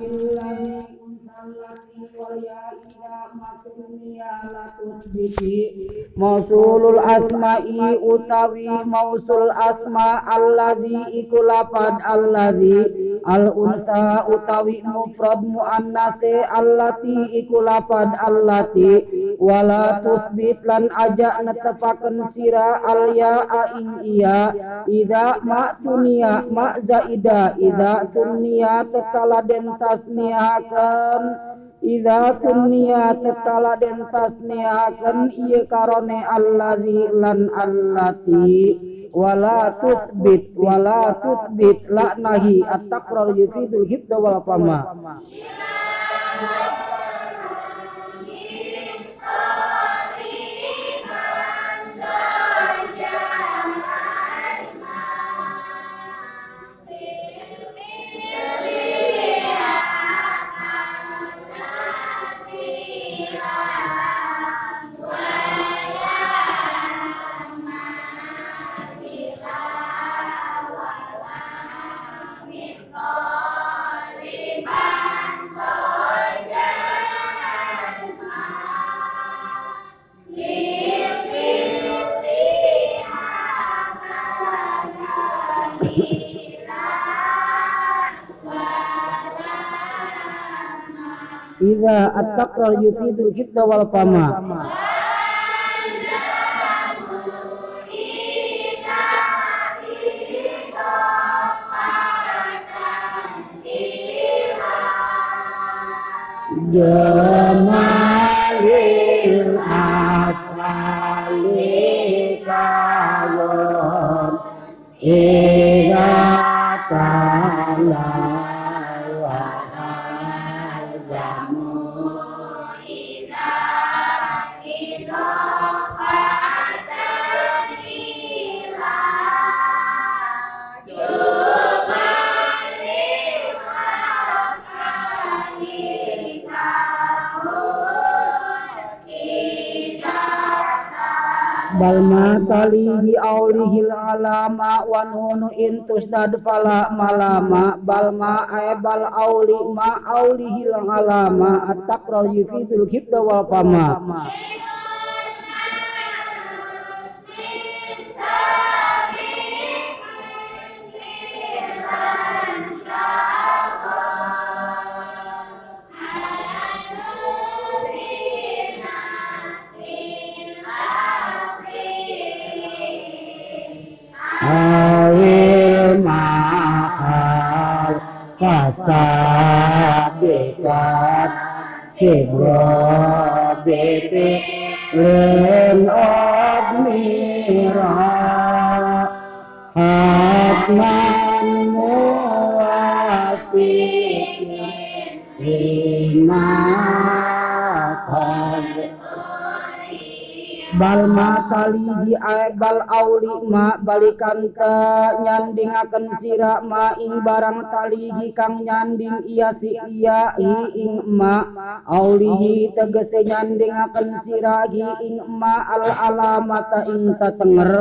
love mausulul asma'i utawi mausul asma alladhi iku lapad alladhi al unsa utawi mufrad muannase allati iku lapad allati wala tusbit lan aja netepaken sira al ya ing iya ida ma sunia ma zaida ida sunia tetala den tasniakan Ida sunia tetala den tasniakan iya karone alladhi lan allati. Wala tusbit wala tusbit la nahi at-takrar yufidul hibda wal fama Iza at-takrar yufidul hibda wal fama Jamalil Balma talihi aulihil alama wa nunu intus dad fala malama. Balma ay bal auli ma aulihil alama at-takrar yufidul hibda wal fama bal ma ay bal auli ma balikan ke nyandingaken sira ma ing barang talihi kang nyanding iya si iya hi ing ma. Aulihi tegese nyandingaken sira hi ing ma al alamata ing tetenger.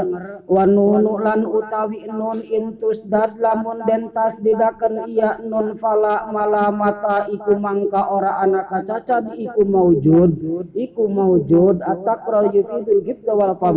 Wa nunu lan utawi nun intus dad lamun den tasdidaken iya nun fala malamata iku mangka ora ana kacacad iku maujud. Iku maujud atakral yufidul gibda wal fama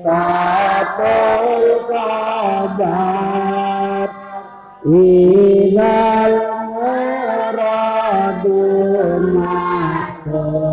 Istatul Qadar Ilal Muradu Masuk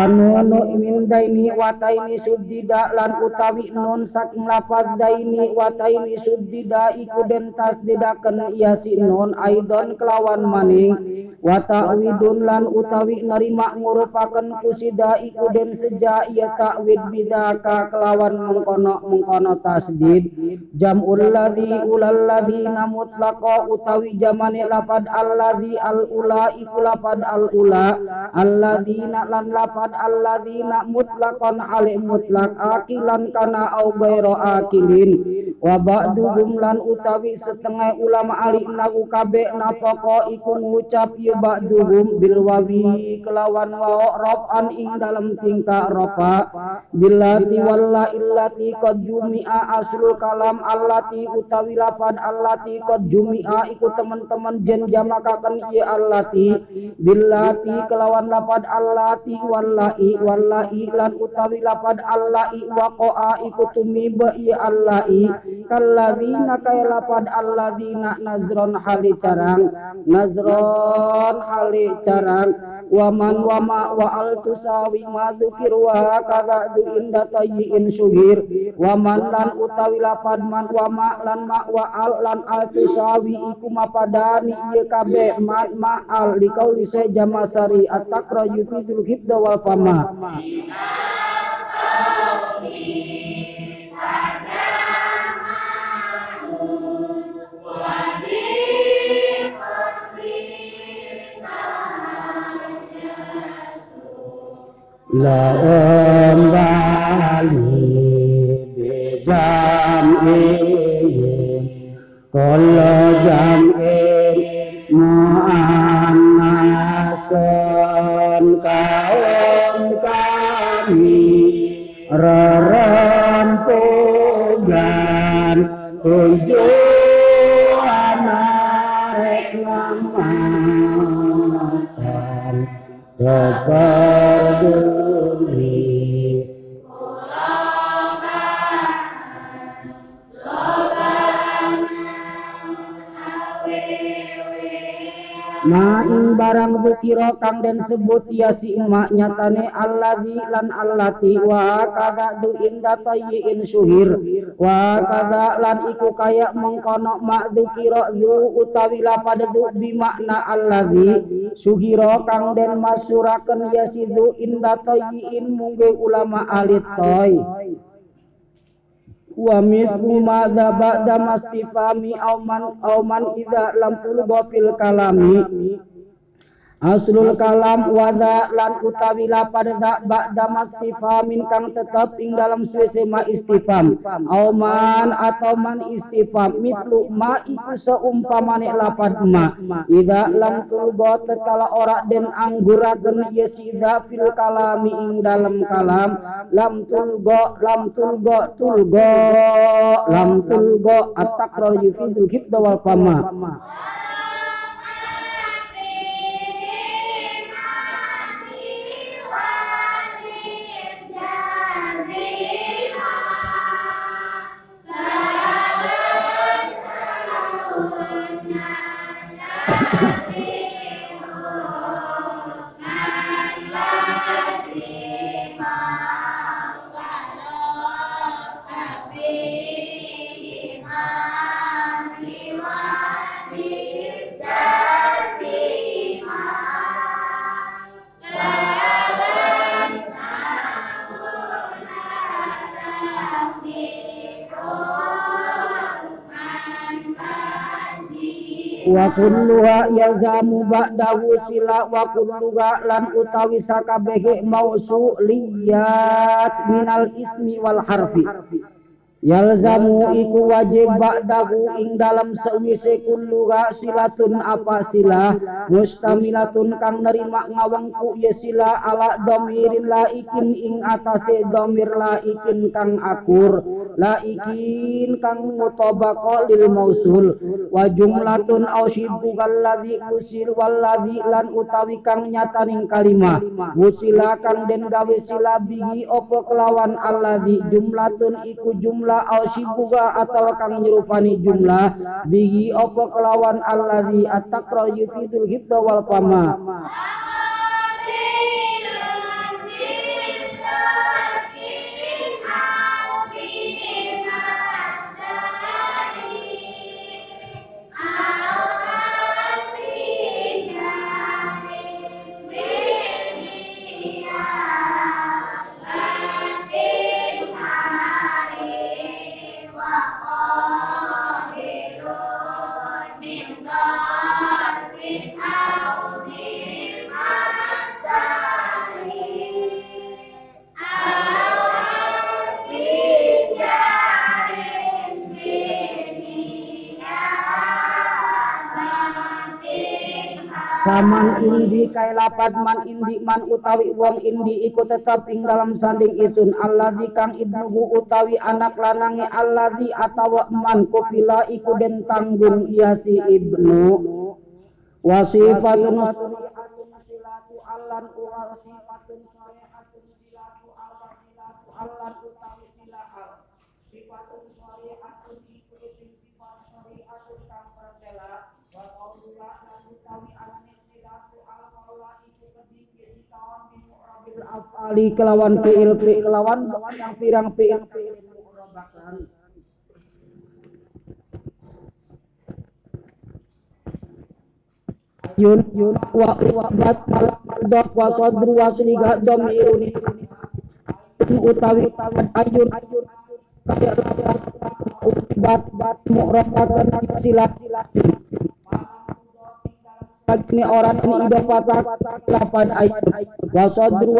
Wanono imin daini wataini suddida lan utawi nun saking lapad daini wataini suddida iku den tasdidaken iya si nun aidon kelawan maning. Wa ta'widun lan utawi nerima ngurupaken kusida iku den seja iya ta'wid bidaka kelawan mengkono mengkono tasdid. Jamul ladhi ulal ladhina mutlaqo utawi jamane lapad alladhi al ula iku lapad al ula. Alladhina lan lapad alladzina mutlaqan ali mutlak akilan kana au ghairu akilin. Wa ba'duhum lan utawi setengah ulama ali nagu kabe napoko iku ngucap ya ba'duhum bil wawi kelawan wa raf'an ing dalam tingkah rafa. Billati walla illati qad jumi'a asrul kalam allati utawi lapan allati qad jumi'a iku teman-teman jen jamakaken ya allati. Billati kelawan lapan allati walla wallahi wallahi lan utawi lapad allahi waqa'a iku tumiba ya allahi. Kalladzina kaya lapad alladzina nazron hali carang nazron hali carang. Waman wama wa al tusawi ma dzikir wa kada du inda tayyin suhir waman lan utawi lapad man wama lan ma wa al lan al tusawi iku mapadani ieu kabeh man ma al likauli jamasari at-taqra yufidul hibda wal fama la bali jam ini kalau jam ini mu'annasun kaum kami rerempugan reklamatan keperduli Maing barang bukiro kang den sebut ya si emak nyatane alladhi lan allati wa kada du inda tayyin suhir wa kada lan iku kaya mengkono mak dukiro du utawi lapad du bimakna alladhi. Suhiro kang den masuraken ya si du inda tayyin mungge ulama alit toy wa mithlu ma ba'da mastifami auman auman idza lam tulba fil kalami Aslul kalam wada lan utawi lapad da ba'da mastifamin kang tetap ing dalam suwese ma istifam. Auman atau man istifam mitlu ma iku seumpamane lapad ma. Ida lam tulba tekala ora den angguraken yasida fil kalami ing dalam kalam. Lam tulgo lam tulgo tulgo lam tulgo at-takrar yufidul hibda wal fama wa kulluha yazamu ba'dahu sila wa kulluha lan utawi sakabehe mausuliyat minal ismi wal harfi Yalzamu iku wajib ba'dahu ing dalam sewise kulluha silatun apa sila mustamilatun kang nerima ngawangku ya sila ala domirin laikin ing atase domir laikin kang akur. laikin kang mutabaqo lil mausul. wa jumlatun au kalladhi usil walladhi lan utawi kang nyataning kalimah. usila kang den gawe sila bihi opo kelawan alladhi jumlatun iku jumlah jumlah au sibuga atau kang nyerupani jumlah bihi opo kelawan alladzi at-taqra yufidul hibda wal fama Saman indi kay lapad man indi man utawi wong indi iku tetap ing dalam sanding isun. Alladzi kang ibnuhu utawi anak lanange alladzi atawa man kufila iku den tanggung iya si ibnu. Wa sifatun af'ali kelawan fi'il fi'il kelawan yang pirang fi'il yun yun wa wa bat dok wa sadru wa suliga dom iruni utawi ayun ayun bat bat mu'rabakan silat silat ini orang ini ida patah lapan ayun. Wa sadru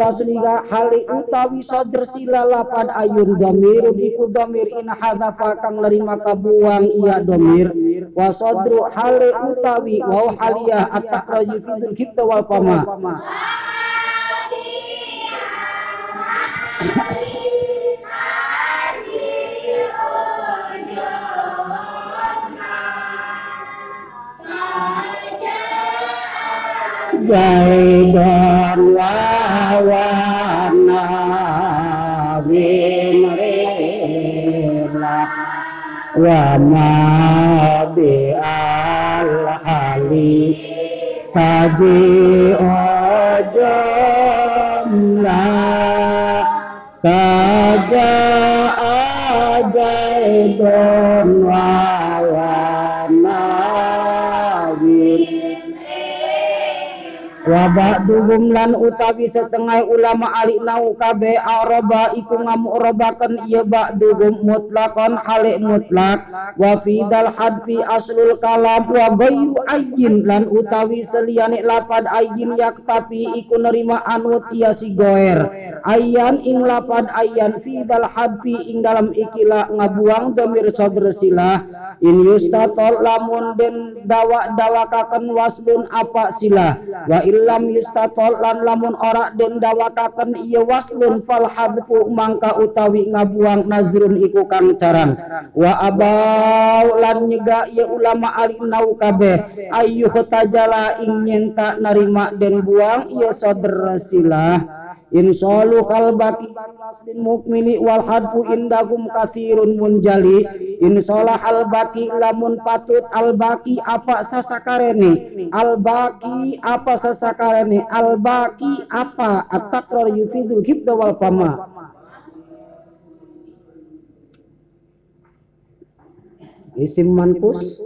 hali utawi sadr sila lapan ayun. Domirun iku domir in hadafa kang nerima kabuang iya domir wa sadru hali utawi wa haliyah at-takraju fidul kita wal fama Jaidan lawana winrila wa ma bi ali kaji ojomla wa ba'duhum lan utawi setengah ulama alik nau kabe araba iku ngamu'robakan iya ba'duhum mutlakon halik mutlak. Wa fidal hadfi aslul kalam wa gayru ayyin lan utawi seliyane lapad ayyin yak tapi iku nerima anut iya si goer. Ayyan ing lapad ayyan fidal hadfi ing dalam ikila ngabuang demir sodr silah. In yustatol lamun den dawa dawakaken waslun apa silah. Wa illam yustatol lan lamun ora den dawakaken iya waslun fal hadfu mangka utawi ngabuang nazrun iku kang carang. Wa abau lan nyega iya ulama alinau kabeh. Ayu tajala ing nyenta narima den buang iya sodr silah Insalu kalbaki waslin mukmini wal hadfu indagum kathirun munjali. Insalah albaki lamun patut albaki apa sasakarene? Albaki apa sasakarene? Albaki apa? At-takrar yufidul hibda wal fama. Isim mankus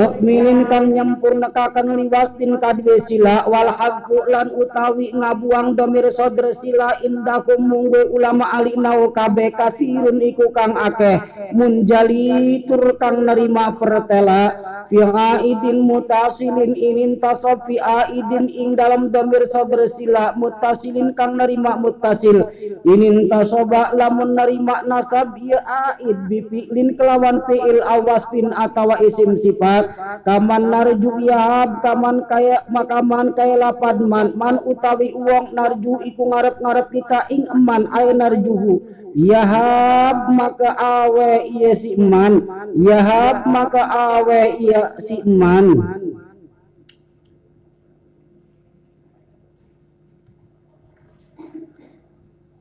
mukminin kang nyampurnakaken liwastin kadwe sila wal hadfu lan utawi ngabuang domir sodre sila indakum mungwe ulama alinau kabe kasirun iku kang akeh. Munjali tur kang nerima pertela fi aidin mutasilin inin tasab fi aidin ing dalam domir sodre sila mutasilin kang nerima mutasil. Inin tasoba lamun nerima nasab ya aid bifi'lin kelawan fi'il awasfin atawa isim sifat kaman narju yahab kaman kaya makaman kaya lapad man. Man utawi uang narju iku ngarep-ngarep kita ing eman ay narjuhu. Yahab maka awe iya si eman. Yahab maka awe iya si eman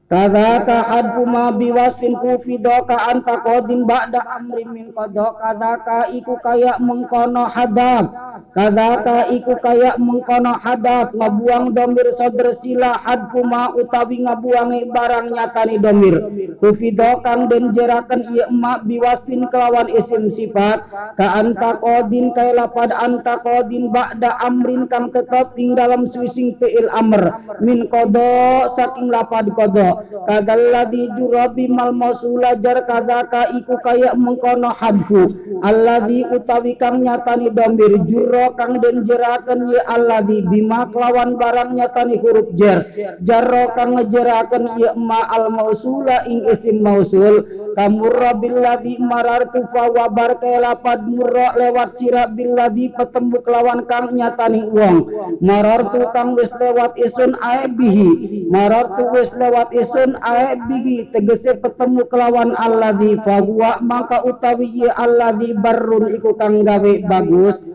Kadaka hadfu ma biwasfin kufido ka anta kodin ba'da amrin min kodo. Kadaka iku kaya mengkono hadap. Kadaka iku kaya mengkono hadap. Ngabuang domir sodr sila hadfu ma utawi ngabuangi barang nyatani domir. Kufido kang den jerakan iya emak biwasfin kelawan isim sifat. Ka anta kodin kaya lapad anta kodin ba'da amrin kang tetap ing dalam swising fi'il amr. Min kodo saking lapad kodo kadalladhi jurabi mal mausula jar kadaka iku kaya mengkono hadfu alladhi utawi kang nyatani domir juro kang den jeraken ya alladhi. Bima kelawan barang nyatani huruf jar jarro kang ngejeraken ya ma al mausula ing isim mausul. Kamurra billadhi marartu fa wabar kaya lapad murra lewat sira billadhi petemu kelawan kang nyatani wong. Marartu kang wis lewat isun ae bihi. Marartu wis lewat isun ae bihi tegese petemu kelawan alladzi fahuwa maka utawi ye alladzi barrun iku kang gawe bagus.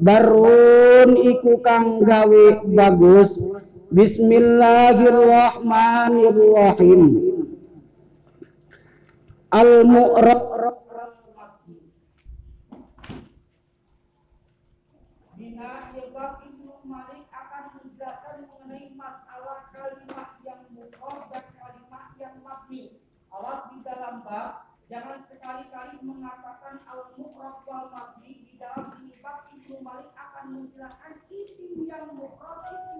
Barun iku kang gawe bagus. Bismillahirrahmanirrahim. Al-Mu'rab Bina Ibab Ibnu Malik akan menjelaskan mengenai masalah kalimat yang mukhaf dan kalimat yang mabni. Awas di dalam bab, jangan sekali-kali mengatakan al-mu'rab wal mabni. Di dalam ini bab Ibnu Malik akan menjelaskan isim yang mu'rab, isim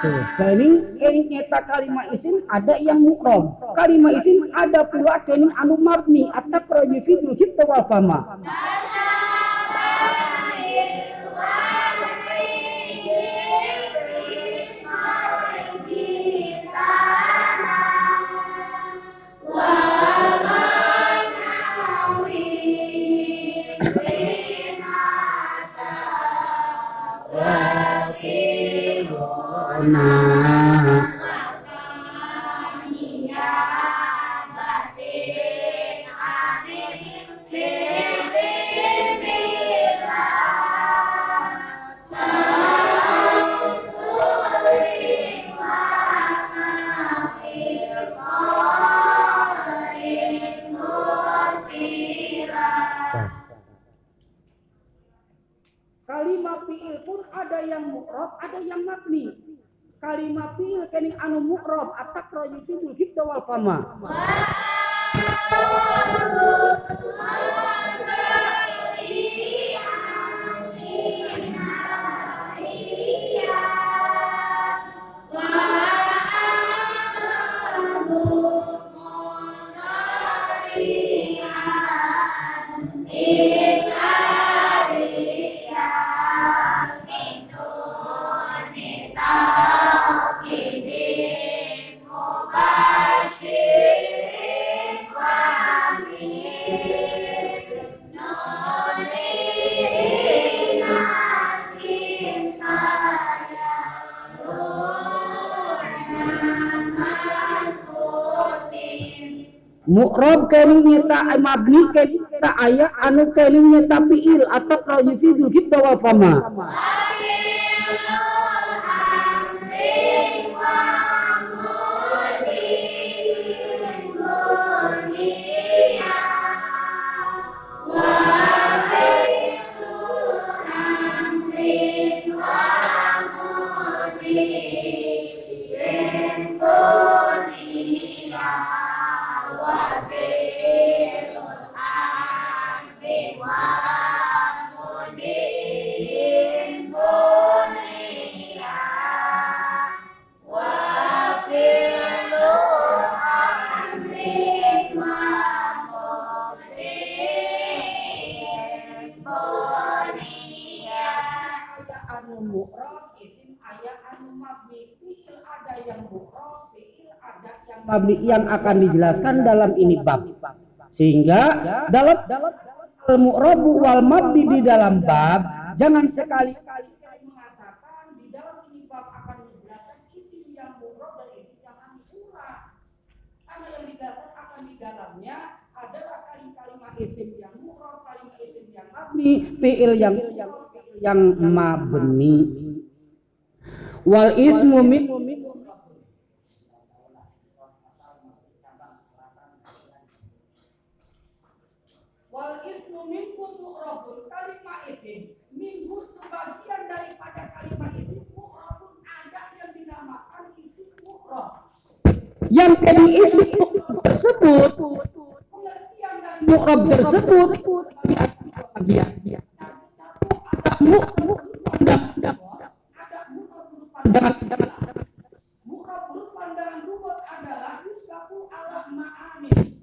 kening kening nyeta kalimat isim ada yang mukrob. Kalimat isim ada pula kening anu mabni atau projifidul hibda wal fama. Nah, kalima pil kening anu mukrob atak roji tibul hibda wal kama. Wow. mukrob kelingnyata mabni kelingnyata ayah anu kelingnyata fiil atau kalau yufidul gitu wa fama. Yang akan dijelaskan dalam ini bab. Sehingga dalam dalam al-mu'rabu wal mabni di dalam bab jangan di dalamnya kalimat isim yang mu'rab, kalimat isim yang mabni, fi'il yang yang mabni. Wal ismu min Wal ismu minkum mu'rabun kalimat isim minggu sebagian daripada kalimat isim mu'rabun ada yang dinamakan isim mu'rab. Yang kali isim tersebut mu'rab tersebut dia dia ala ma'amin.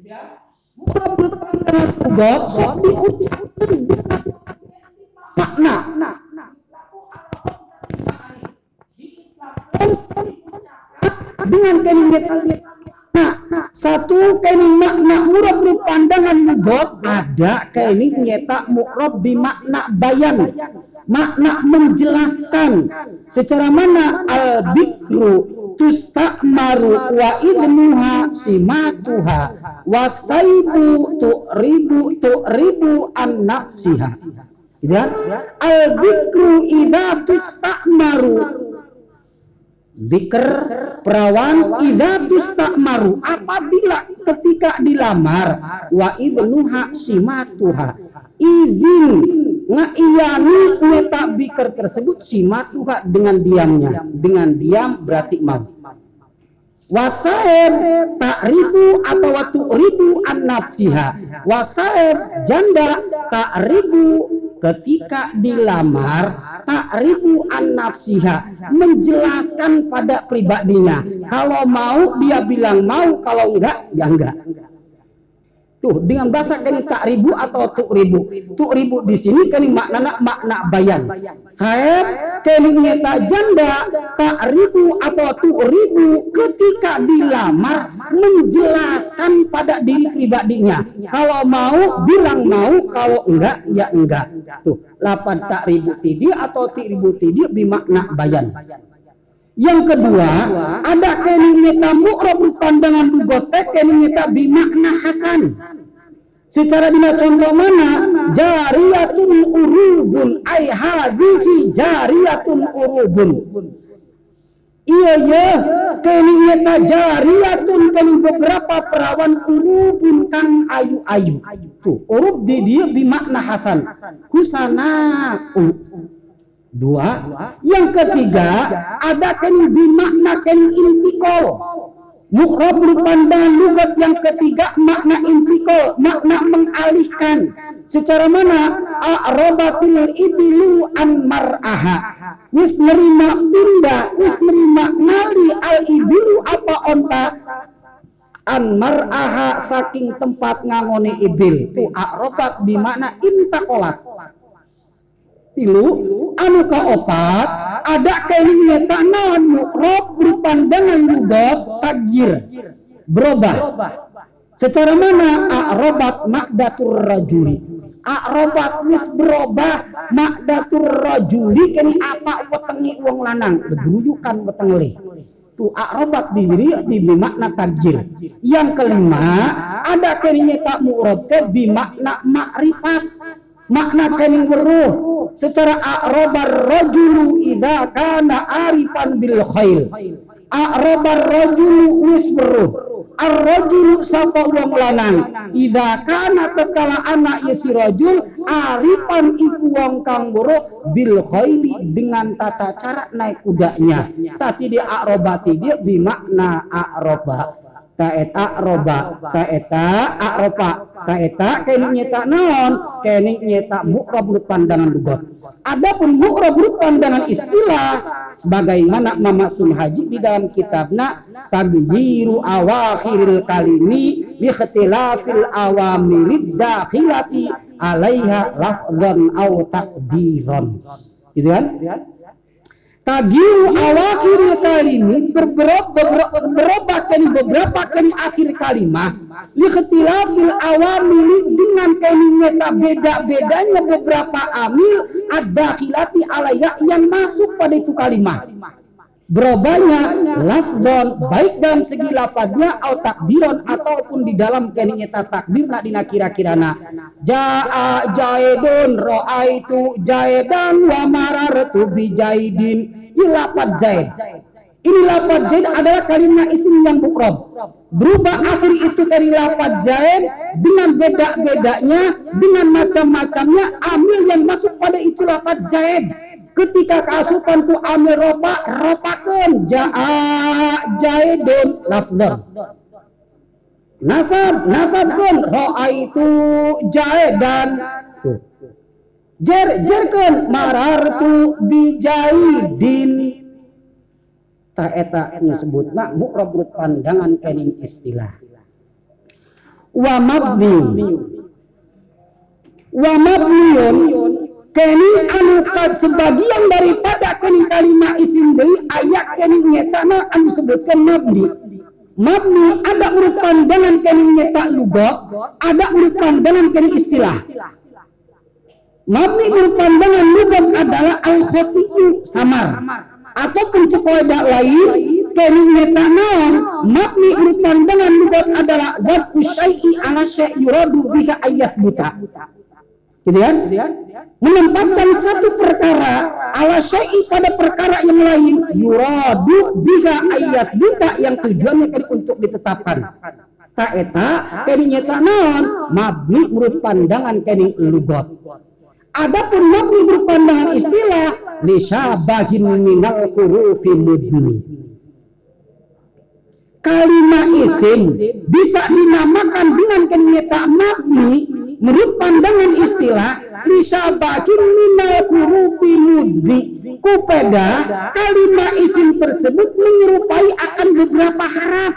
Ya, Murah berpandangan tegak sok diucapkan makna. Dengan kalimat Nah, satu kalimat makna murah berpandangan lugot ada kalimat nyata mukrab makna bayan. Makna menjelaskan. Secara mana? Al bikru tustakmaru wa idnuha simatuha. Wa saibu ribu ribu an nafsiha. Kan al bikru idza tustakmaru Zikr perawan idza tustakmaru apabila ketika dilamar wa idnuha simatuha izin ngaiyani nyata bikr tersebut simatuha dengan diamnya dengan diam berarti mau. Tak ribu atau waktu ribu an nafsiha wasaib janda tak ribu ketika dilamar ta'rifu an nafsiha menjelaskan pada pribadinya. Kalau mau dia bilang mau kalau enggak ya enggak Tuh, dengan bahasa kini tak ribu atau tuk ribu. Tuk ribu di sini kini makna makna bayan. Khair kini nyata janda tak ribu atau tuk ribu ketika dilamar menjelaskan pada diri pribadinya. Kalau mau bilang mau, kalau enggak ya enggak. Tuh, lapan tak ribu tidi atau tik ribu tidi bimakna bayan. Yang kedua, ada keningnya mu'rab pandangan lugotek keningnya bimakna hasan. Secara dina contoh mana? Jariyatun urubun ay hadhihi jariyatun urubun. Iya ya, keningnya jariyatun kan beberapa perawan urubun kang ayu-ayu. Urub di dia bimakna hasan. Husana. Uh. Dua. Yang ketiga, ada kan bimakna kan intikol. Mukrab pandangan lugat yang ketiga makna intikol, makna mengalihkan. Secara mana? A'robatil ibilu an mar'aha. Wis nerima pindah, wis nerima ngali al ibilu apa onta an mar'aha saking tempat ngangone ibil. Tu a'robat bimakna intakolat tilu anu kaopat ada kalimat naon mukrab berpandangan lugat takjir. Berubah. Secara mana? A'robat makdatur rajuli. A'robat wis berubah makdatur rajuli kini apa wetengi wong lanang? Begruyukan weteng tu a'robat diri di makna takjir. Yang kelima ada kalimat tak mukrab bi makna makrifat makna kening weruh. Secara a'rabar rajulu idza kana arifan bil khail. A'rabar rajulu wis weruh. Ar-rajulu sapa wong lanang? Idza kana tekala anak ya si rajul arifan iku wong kang weruh bil khaili dengan tata cara naik kudanya. Tapi dia a'rabati dia bimakna a'raba kaeta roba. Kaeta akropa kaeta kening nyetak naon? Kening nyetak mukrab pandangan lugot adapun mukrab pandangan istilah sebagaimana Mama Sun Haji di dalam kitabna tagyiru awakhiril kalimi bi ikhtilafil awamirid dakhilati alaiha lafdhan au takdiron gitu kan tagiu awakir kalimi berubah kali beberapa kali akhir kalimah likhtilafil awamili dengan kalimnya beda-bedanya beberapa amil ada khilati alaya yang masuk pada itu kalimah berubahnya lafzon baik dalam segi lafadznya atau takdiron ataupun di dalam keningnya takdir nak dina kira-kirana jaa jaidun ro'aitu jaidan wa marartu bi jaidin. Ini lafaz zaid. Ini lafaz zaid adalah kalimat isim yang bukrob berubah akhir itu dari lafaz zaid dengan beda-bedanya dengan macam-macamnya amil yang masuk pada itu lafaz zaid ketika kasupan ku amil ropa ropakan jaa jaidun. Lafdan nasab kun roa itu jaidan. Jer jerkan marartu bijaidin. Ta eta disebutna mukrab pandangan kening istilah. Wa mabni wa mabniun kini anu sebagian daripada kini kalimat isim deui ayat kini nyetana anu sebutkan mabni. Mabni ada urut pandangan kini nyeta luga ada urut pandangan kini istilah. Mabni urut pandangan luga adalah al khafiyu samar. Ataupun cekoda lain kini nyeta naon mabni urut pandangan luga adalah wat usai'i ala syai' yuradu biha ayat buta gitu kan? Menempatkan satu perkara ala syai pada perkara yang lain yuradu biha ayat buka yang tujuannya kan untuk ditetapkan. Tak eta kini nyata non mabni menurut pandangan kini lugot. Adapun mabni menurut pandangan istilah lisyabahin minal hurufi mudni. Kalimat isim bisa dinamakan dengan kenyata mabni menurut pandangan istilah bisa bakin minal hurufi mudri kupeda kalimat isim tersebut menyerupai akan beberapa haraf.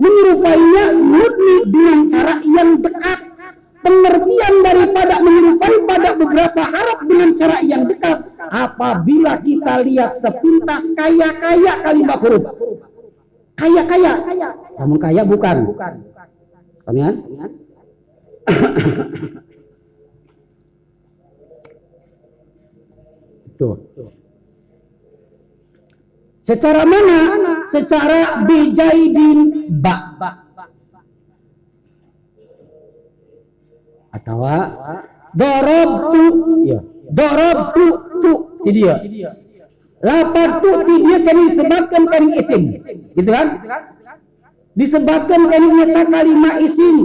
Menyerupainya mudni dengan cara yang dekat. Pengertian daripada menyerupai pada beberapa haraf dengan cara yang dekat. Apabila kita lihat sepintas kaya-kaya kalimat huruf. Kaya-kaya namun kaya bukan? Kalian Tuh. Secara mana? Secara bijaidin ba. Atau dorob tu, ya. Dorob tu tu, jadi ya. Lapan tu dia kan disebabkan kan isim, gitu kan? Disebabkan kan nyata kalimat isim,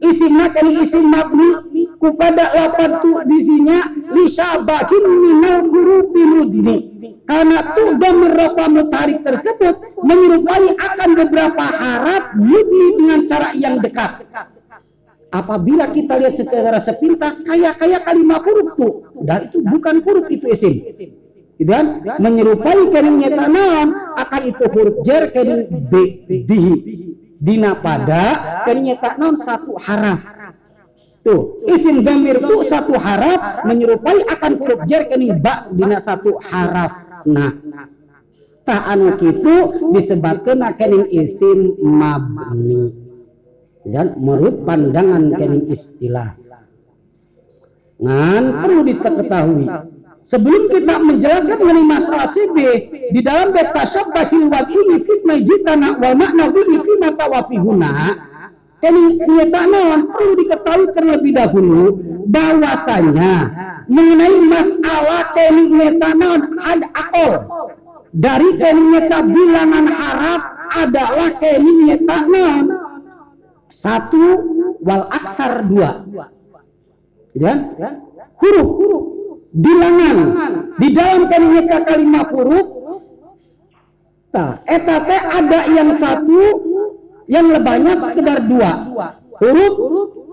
isimnya kan isim mabni kepada lapan tu disinya lisabahin minal hurufi mudni karena tu rofa mutarik tersebut menyerupai akan beberapa harap mudni dengan cara yang dekat. Apabila kita lihat secara sepintas kayak kayak kalimat huruf tuh dan itu bukan huruf itu isim. Gitu kan? Menyerupai keningnya tanam akan itu huruf jer kening b bihi dina pada keningnya non satu haraf. Tuh isim gamir tuh satu haraf menyerupai akan huruf jer kening ba dina satu haraf. Nah tak anu kitu disebabkan kening isim mabni. Dan menurut pandangan kening istilah. Ngan perlu diketahui Sebelum kita menjelaskan mengenai masalah CB di dalam beta syabbahil wa ini fisnai jitana wa makna bihi fi mata wa fi huna ini nyata perlu diketahui terlebih dahulu bahwasanya mengenai masalah keni nyeta ada akol dari keni nyeta bilangan haraf adalah keni nyeta satu wal aksar dua. Ya? Huruf bilangan. Di dalam kalimat kalimat huruf nah, eta teh ada yang satu yang lebihnya sekedar dua. Huruf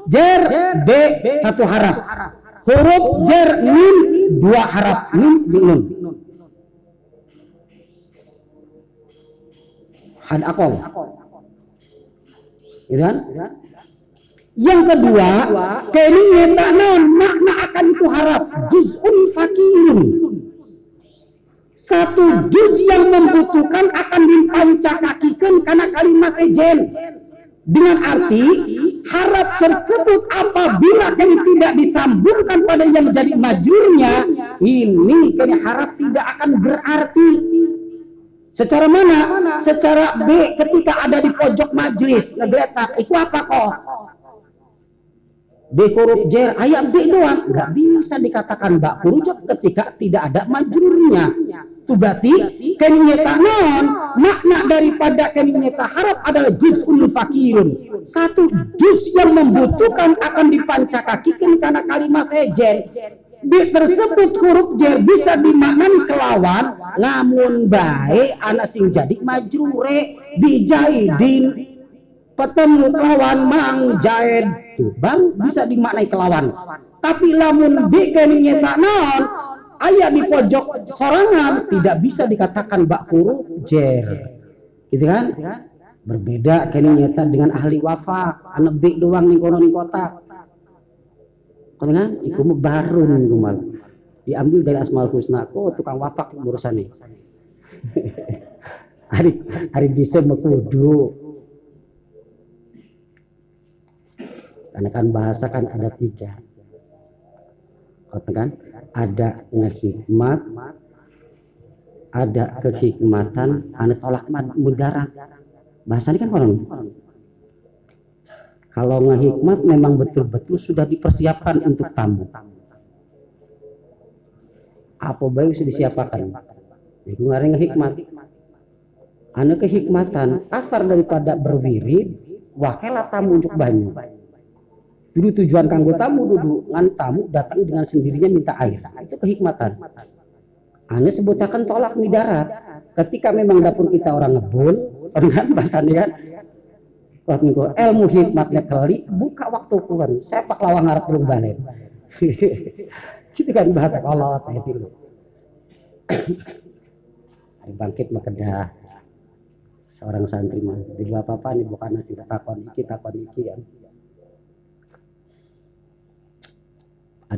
jer b satu harap. Huruf jer mim dua harap. Mim jeung had akol. Kan yang kedua, kini tak non makna akan itu harap juz'un fakirun. satu juz yang membutuhkan akan dipancakakikan karena kalimat sejen dengan arti harap tersebut apabila kini tidak disambungkan pada yang jadi majurnya ini kini harap tidak akan berarti secara mana? secara B ketika ada di pojok majlis ngegeletak itu apa kok? B huruf jer ayat B doang. Nggak bisa dikatakan bak huruf ketika tidak ada majurnya. Itu berarti kenyata non. Makna daripada kenyata harap adalah juz'ul fakirun. Satu juz yang membutuhkan akan dipancakakikan karena kalimat sejen. Di tersebut huruf jer bisa dimaknai kelawan. Lamun baik anak sing jadi majrure bijaidin petemu kelawan mang jaid tuh baru bisa dimaknai kelawan. Tapi lamun bikin nyata non ayat di pojok sorangan tidak bisa dikatakan bak huruf jer. Gitu kan? Berbeda kini nyata dengan ahli wafa anak bik doang nih kono nih kota. Kan kan? Iku baru nih kumal diambil dari asmaul husna. Kok tukang wafak urusan nih. Hari hari bisa mau kudu karena kan bahasa kan ada tiga. Kan ada ngehikmat ada kehikmatan ada tolak mudara. Bahasa ini kan orang. Kalau ngehikmat memang betul-betul sudah dipersiapkan untuk tamu. Apa baik sudah disiapkan itu ngareng ngehikmat. Anu kehikmatan asar daripada berwirid wakelah tamu untuk banyak Dulu tujuan kanggo tamu duduk ngan tamu datang dengan sendirinya minta air. Itu kehikmatan. Ane sebutakan tolak midarat. Ketika memang dapur kita orang ngebul, kan bahasanya kan? Ilmu hikmatnya kali buka waktu kuan sepak lawang harap belum balik. Gitu kan bahasa kalau tadi lo hari bangkit makedah seorang santri mah. Di bapak apa nih bukan nasi takon iki takon iki ada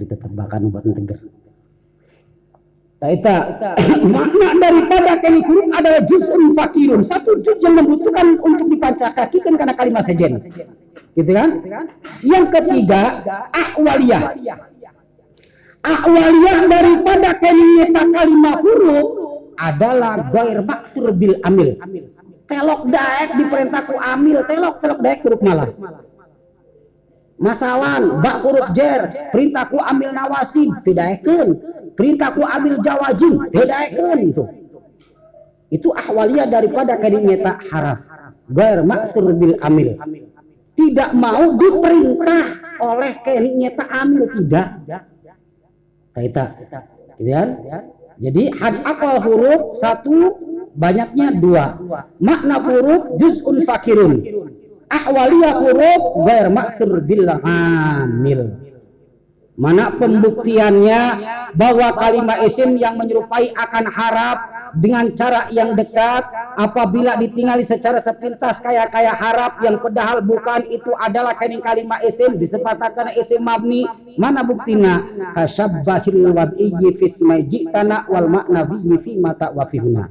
tetap bahkan buat tegar Taita makna daripada kali huruf adalah juz'un fakirun. Satu juz yang membutuhkan untuk dipancakakikan karena kalimat sejen. Gitu kan? Yang ketiga ahwaliyah ahwaliyah daripada kalimat kalimat huruf adalah gair maksur bil amil. Telok daek diperintahku amil telok telok daek huruf malah masalan bak huruf jer. Perintahku ambil nawasib tidak eken perintahku ambil jawajim tidak eken itu itu ahwaliyah daripada kalimat haraf gair maksur bil amil. Tidak mau diperintah oleh kalimat amil tidak. Kaita kemudian jadi had apa huruf satu banyaknya dua. Makna huruf juz'un fakirun ahwaliyah huruf gair maksur bil hamil. Mana pembuktiannya bahwa kalimat isim yang menyerupai akan harap dengan cara yang dekat apabila ditinggali secara sepintas kayak kayak harap yang padahal bukan itu adalah kain kalimat isim disepatakan isim mabni. Mana buktinya? Kasyabbahil wad'iyyi fismai jitana wal bihi fi mata wa fihuna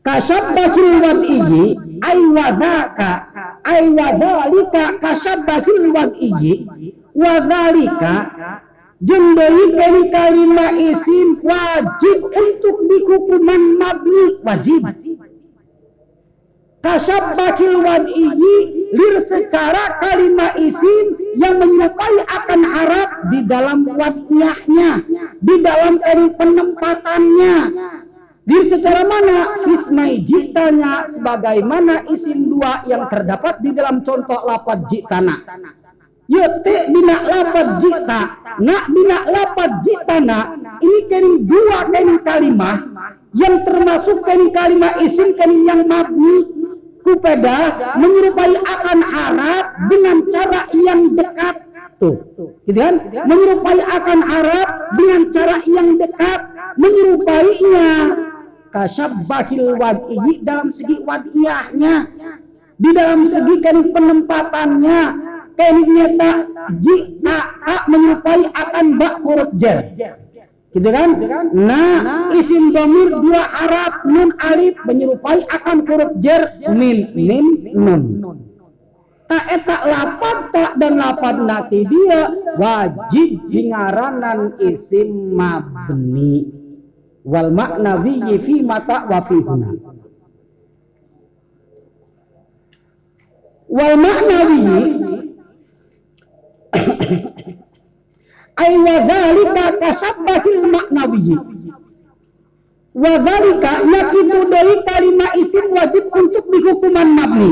kasabbahil wad'iyyi ay wadaka ay wadhalika kasabbahil wad'iyyi wadhalika jendai kali kalimat isim wajib untuk dikukuman mabni wajib. Kasabbahil wad'iyyi lir secara kalimat isim yang menyerupai akan Arab di dalam wadnyahnya di dalam penempatannya di secara mana fismai jitanya sebagaimana isim dua yang terdapat di dalam contoh lapat jitana. Yete bina lapat jita, nak bina lapat jitana, ini kening dua kening kalimah yang termasuk kening kalimah isim kening yang mabni kupeda menyerupai akan Arab dengan cara yang dekat tuh gitu kan menyerupai akan Arab dengan cara yang dekat menyerupainya kasabbahil wad'i dalam segi wadiyahnya di dalam segi kan penempatannya kini nyata ji a a menyerupai akan bak huruf jar gitu kan? Nah isim domir dua Arab nun alif menyerupai akan huruf jar min mim nun. Tak eta lapan tak dan lapan nanti dia wajib dingaranan isim mabni wal maknawi fi mata wa fi huna wal maknawi ay wa dzalika kasabbahil maknawi wa dzalika yakitu dari kalimat isim wajib untuk dihukuman mabni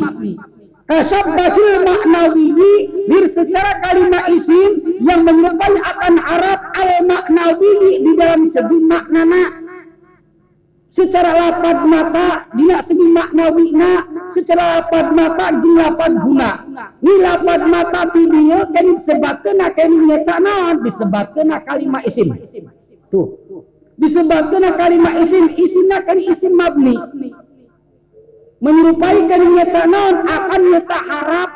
kasabbahil maknawi bir secara kalimat isim yang menyerupai akan Arab al maknawi di dalam segi maknana. Secara lapad mata dina segi maknawi na secara lapad mata jeung lapad guna. Ni lapad mata ti dieu kan disebutkeun kan nyata naon disebutkeun kalimat isim. Tuh. Disebutkeun kalimat isim isina kan isim mabni menyerupai kan nyata naon akan nyata harap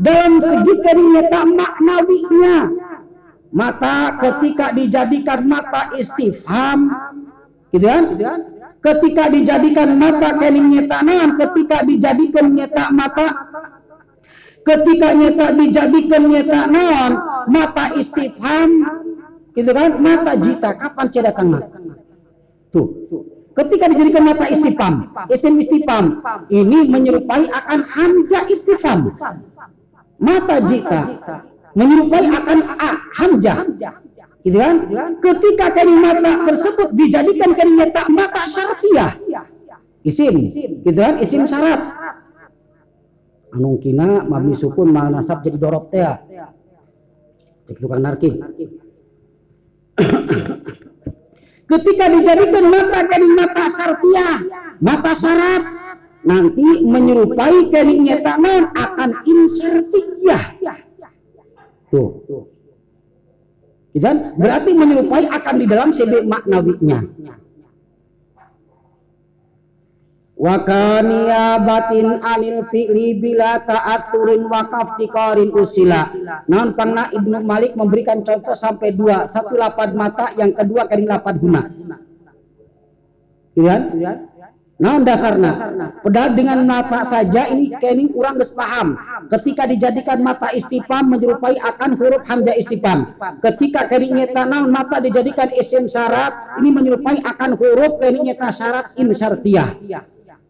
dalam segi kan nyata maknawinya mata ketika dijadikan mata istifham gitu kan? Ketika dijadikan mata kening nyata naon ketika dijadikan nyata mata ketika nyata dijadikan nyata naon mata istifham gitu kan? Mata jita kapan cedakan tuh ketika dijadikan mata istifham isim istifham ini menyerupai akan hamzah istifham mata jita menyerupai akan a hamzah gitu kan? Ketika kalimat tersebut dijadikan kalimat mata syartiyah isim gitu kan? Isim syarat. Anu kina mabni sukun mal nasab jadi dorob teh cek tukang narki ketika dijadikan mata kalimat mata syartiyah mata syarat nanti menyerupai non akan insyartiyah tuh. Dan berarti menyerupai akan di dalam CB maknawinya wakania batin anil fi'li bila ta'aturin wakaf tikorin usila non pernah Ibnu Malik memberikan contoh sampai dua satu lapad mata yang kedua kering lapad guna iya Nah dasarnya, padahal dengan mata saja ini kening kurang paham. Ketika dijadikan mata istifam menyerupai akan huruf hamzah istifam. Ketika kening nyata mata dijadikan isim syarat ini menyerupai akan huruf kening nyata syarat insyartiyah.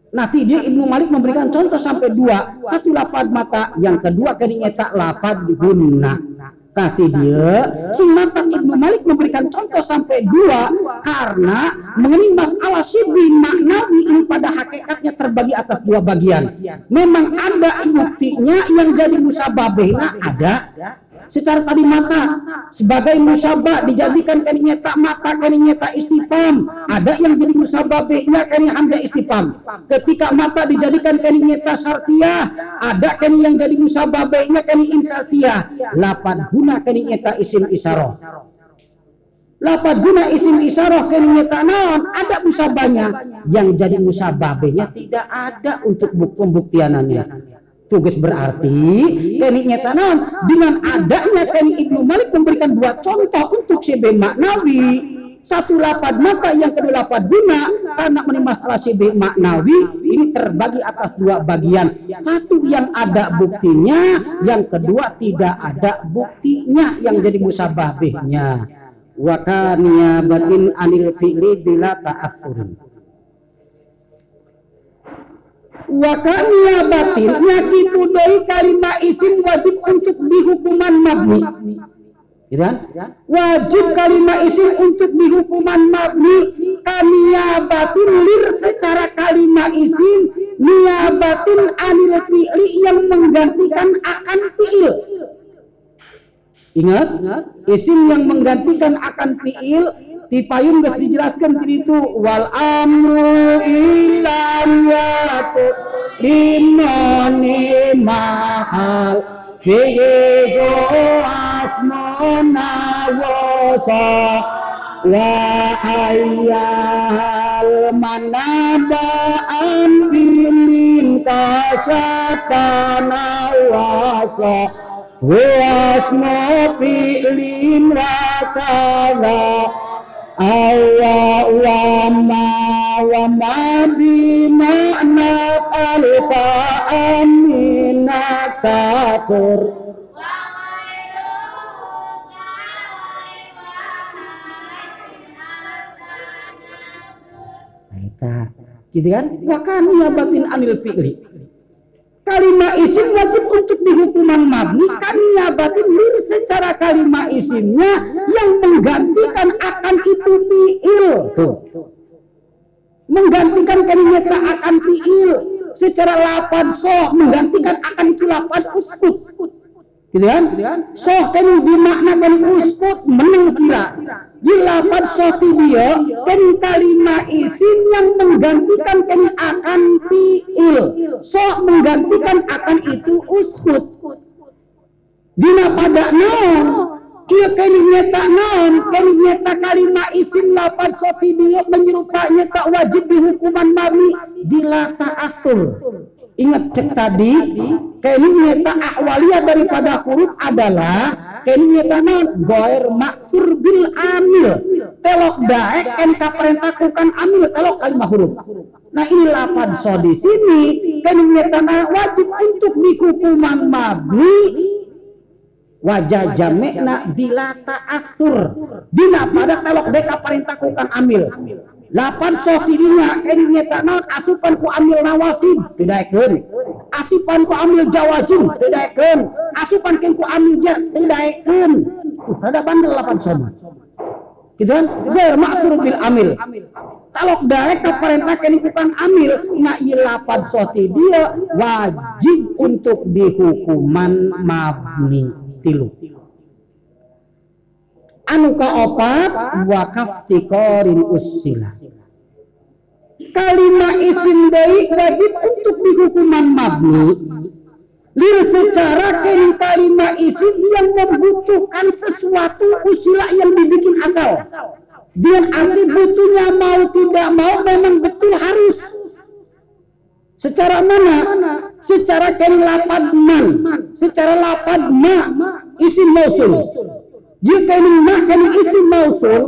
Nanti dia Ibnu Malik memberikan contoh sampai dua, satu lapad mata, yang kedua kening nyata lapad guna. Tapi dia, si mata Ibnu Malik memberikan contoh sampai dua karena mengenai masalah sibih maknawi ini pada hakikatnya terbagi atas dua bagian. Memang ada buktinya yang jadi musababehna ada secara tadi mata sebagai musabah dijadikan kaninya tak mata kaninya tak istifam. Ada yang jadi musababnya kani hamzah istifam. Ketika mata dijadikan kaninya tak syartiyah ada kani yang jadi musababnya kani insartiyah lapan guna kaninya tak isim isaroh lapan guna isim isaroh kaninya tak naon? Ada musabahnya yang jadi musababnya tidak ada untuk pembuktianannya tugas berarti kini nyata dengan adanya kini Ibnu Malik memberikan dua contoh untuk CB maknawi. Satu lapad mata yang kedua lapad guna karena menimba masalah CB maknawi ini terbagi atas dua bagian. Satu yang ada buktinya yang kedua tidak ada buktinya yang jadi musababihnya. Wakania batin anil fi'li bila ta'athurin wakania batin nyakitu doi kalimat isim wajib untuk dihukuman mabni. Gitu kan? wajib kalimat isim untuk dihukuman mabni. Batin lir secara kalimat isim batin anil fi'li yang menggantikan akan fi'il. Ingat? Isim yang menggantikan akan fi'il di payung geus dijelaskan itu wal amru ilam yatu limani mahal. Fihi asmona wasa wa ayyal manaba ambilin kasatana wasa Wasma fi'lim rakala Awa wa ma wa ma bi ma'na alfa amina kafur Nah, gitu kan? Wakani batin anil fi'li. Kalimat isim wajib untuk dihukuman mabni kami batin lir secara kalimat isimnya yang menggantikan akan itu fi'il. Tuh. Menggantikan kalimat akan fi'il. Secara lapan so menggantikan akan itu lapan uskut gitu kan? Soh kan dimaknakan uskut menang sila di lapan soh dia kan kalimat isim yang menggantikan kan akan fi'il. Soh menggantikan akan itu uskut dina pada naon? Iya kini nyata naon, kini nyata kalimat isim lapan sopi dia menyerupai nyata wajib dihukuman mami bila ta'athur. Ingat cek tadi, kini nyata ahwalia daripada huruf adalah kini nyata naon goer maksur bil amil. Telok daek kan kaperintahkukan amil telok kalimat huruf. Nah ini lapan so di sini nyata wajib untuk dihukuman mabni wajah jamekna bila ta'athur dina pada telok deka perintah kukan amil lapan sohirinya ini nyata naon asupan ku amil nawasib tidak eken asupan ku amil jawajim tidak eken asupan ken ku amil jar tidak eken ada bandel lapan soma gitu kan? Bermaksur bil amil. Talok daek ka perintah ken kukan amil na lapan soti dia wajib untuk dihukuman mabni tilu. Anu opat wakaf tikorin usila kalimat isim baik wajib untuk dihukuman mabni. Lir secara kini kalimat isim yang membutuhkan sesuatu usila yang dibikin asal. Dengan arti butuhnya mau tidak mau memang betul harus. Secara mana? Secara ken lapad man. Secara lapad ma isim mausul. Jika ini ma kan isim mausul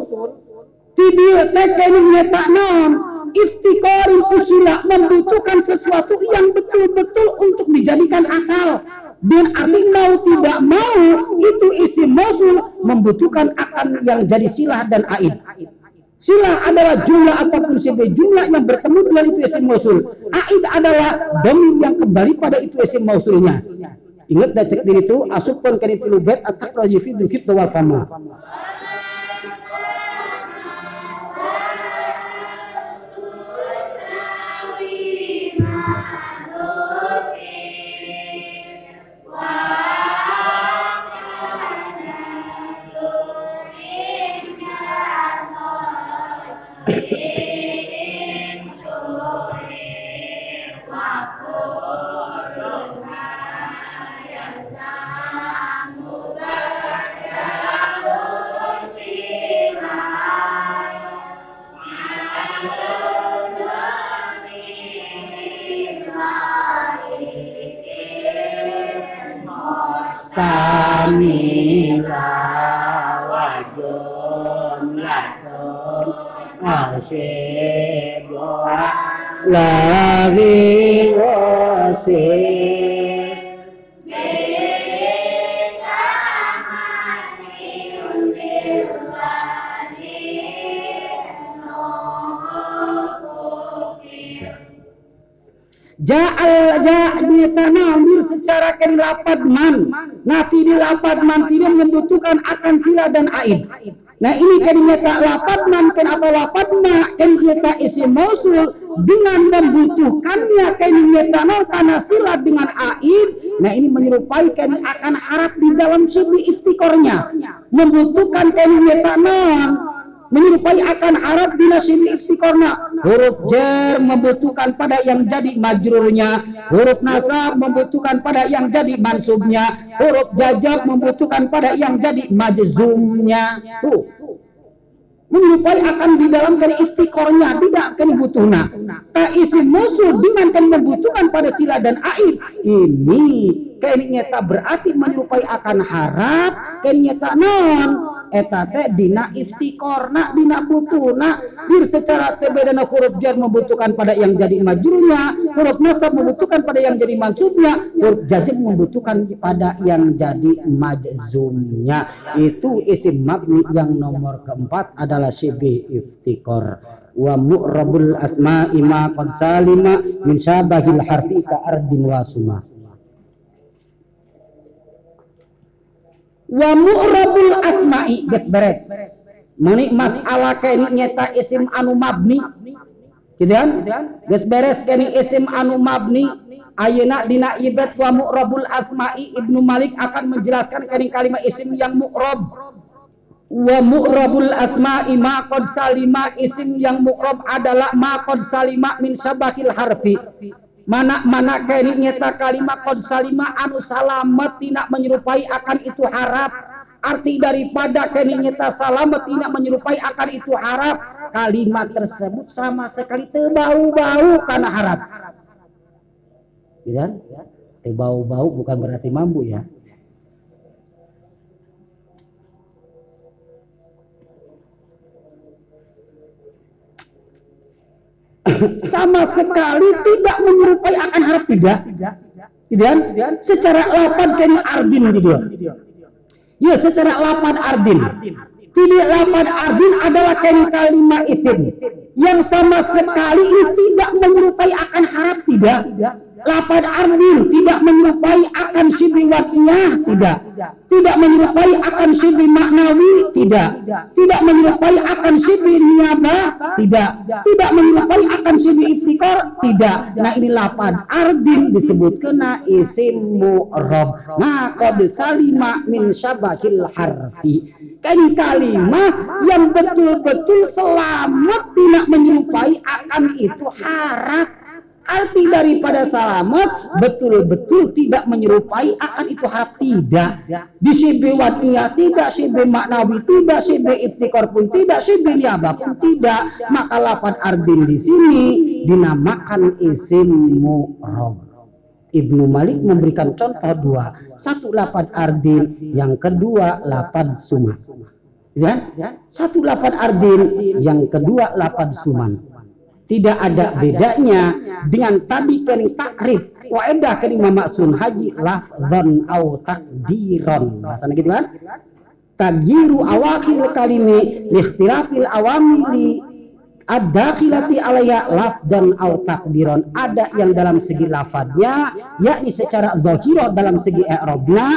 tidak kan nyata non istiqorin usila membutuhkan sesuatu yang betul-betul untuk dijadikan asal dan arti mau tidak mau itu isim mausul membutuhkan akan yang jadi silah dan aid Sila adalah jumlah ataupun sebagai jumlah yang bertemu dengan itu isim mausul. Aid adalah domir yang kembali pada itu isim mausulnya. Ingat dan cek diri itu asupkan kan itu lubet atak rajifi dukit. Ja'al ja'nita namir secara ken lapad man. Nah di lapad man tidak membutuhkan akan sila dan aid. Nah ini kadinya tak lapad man ken atau lapad ma ken kita isi mausul dengan membutuhkannya kadinya tanah karena sila dengan aid. Nah ini menyerupai kan akan harap di dalam sisi istiqornya. Membutuhkan kadinya tanah menyerupai akan Arab di nasib istiqorna huruf jar membutuhkan pada yang jadi majrurnya. Huruf nasab membutuhkan pada yang jadi mansubnya. Huruf jajab membutuhkan pada yang jadi majzumnya. Tuh. Menyerupai akan di dalam dari istiqornya tidak akan butuhna tak isi musuh dengan kan membutuhkan pada sila dan air ini kini nyata berarti menyerupai akan harap kini nyata non. Eta teh dina iftikor nak dina butuna bir secara teh bedana huruf jar membutuhkan pada yang jadi majurnya huruf nasab membutuhkan pada yang jadi mansubnya huruf jazm membutuhkan pada yang jadi majzumnya. Itu isim mabni yang nomor keempat adalah syibih iftikor wa mu'rabul asma'i ma qad salima min syabahil harfi ka ardin wa suma wa mu'rabul asma'i geus beres. Mani masalah kene nyeta isim anu mabni. Gitu kan? Geus beres kene isim anu mabni ayeuna dina ibad wa mu'rabul asma'i. Ibnu Malik akan menjelaskan kene kalimat isim yang mu'rab wa mu'rabul asma'i ma qad salima isim yang mu'rab adalah ma qad salima min syabahil harfi mana mana kaini nyata kalimat qad salima anu salamet tidak menyerupai akan itu harap. Arti daripada kaini nyata salamet tidak menyerupai akan itu harap. Kalimat tersebut sama sekali terbau-bau karena harap. Ya terbau-bau bukan berarti mampu ya sama sekali tidak menyerupai akan harap tidak. Gitu secara lapan kayaknya ardin gitu ya secara lapan ardin. Tidak lapan ardin adalah kayaknya kalimat isim. Yang sama sekali ini tidak menyerupai akan harap tidak Lapan ardin tidak menyerupai akan sibri wakiyah tidak. Tidak menyerupai akan sibri maknawi? Tidak. Tidak. Menyerupai akan sibri niaba? Tidak. Tidak. Menyerupai akan sibri iftikar? Tidak. Nah ini lapan ardin disebut. Kena isim mu'rob maka bisalima min syabahil harfi. kan kalimat yang betul-betul selamat tidak menyerupai akan itu harap arti daripada salamat betul-betul tidak menyerupai akan itu harap tidak. Di sibe wadiyah tidak sibe maknawi tidak sibe iftikor pun tidak sibe niabah pun tidak. Maka lapan ardin di sini dinamakan isim mu'rob Ibnu Malik memberikan contoh dua. Satu lapan ardin yang kedua lapan suman. Ya? Satu lapan ardin yang kedua lapan suman tidak ada bedanya dengan tadi kini takrif wa edah kini mamaksun haji lafzan au takdiron bahasanya gitu kan? Tagiru awakil kalimi likhtilafil awamili ad-dakhilati alaya lafdan au takdiron ada yang dalam segi lafadnya yakni secara zahirah dalam segi i'rabna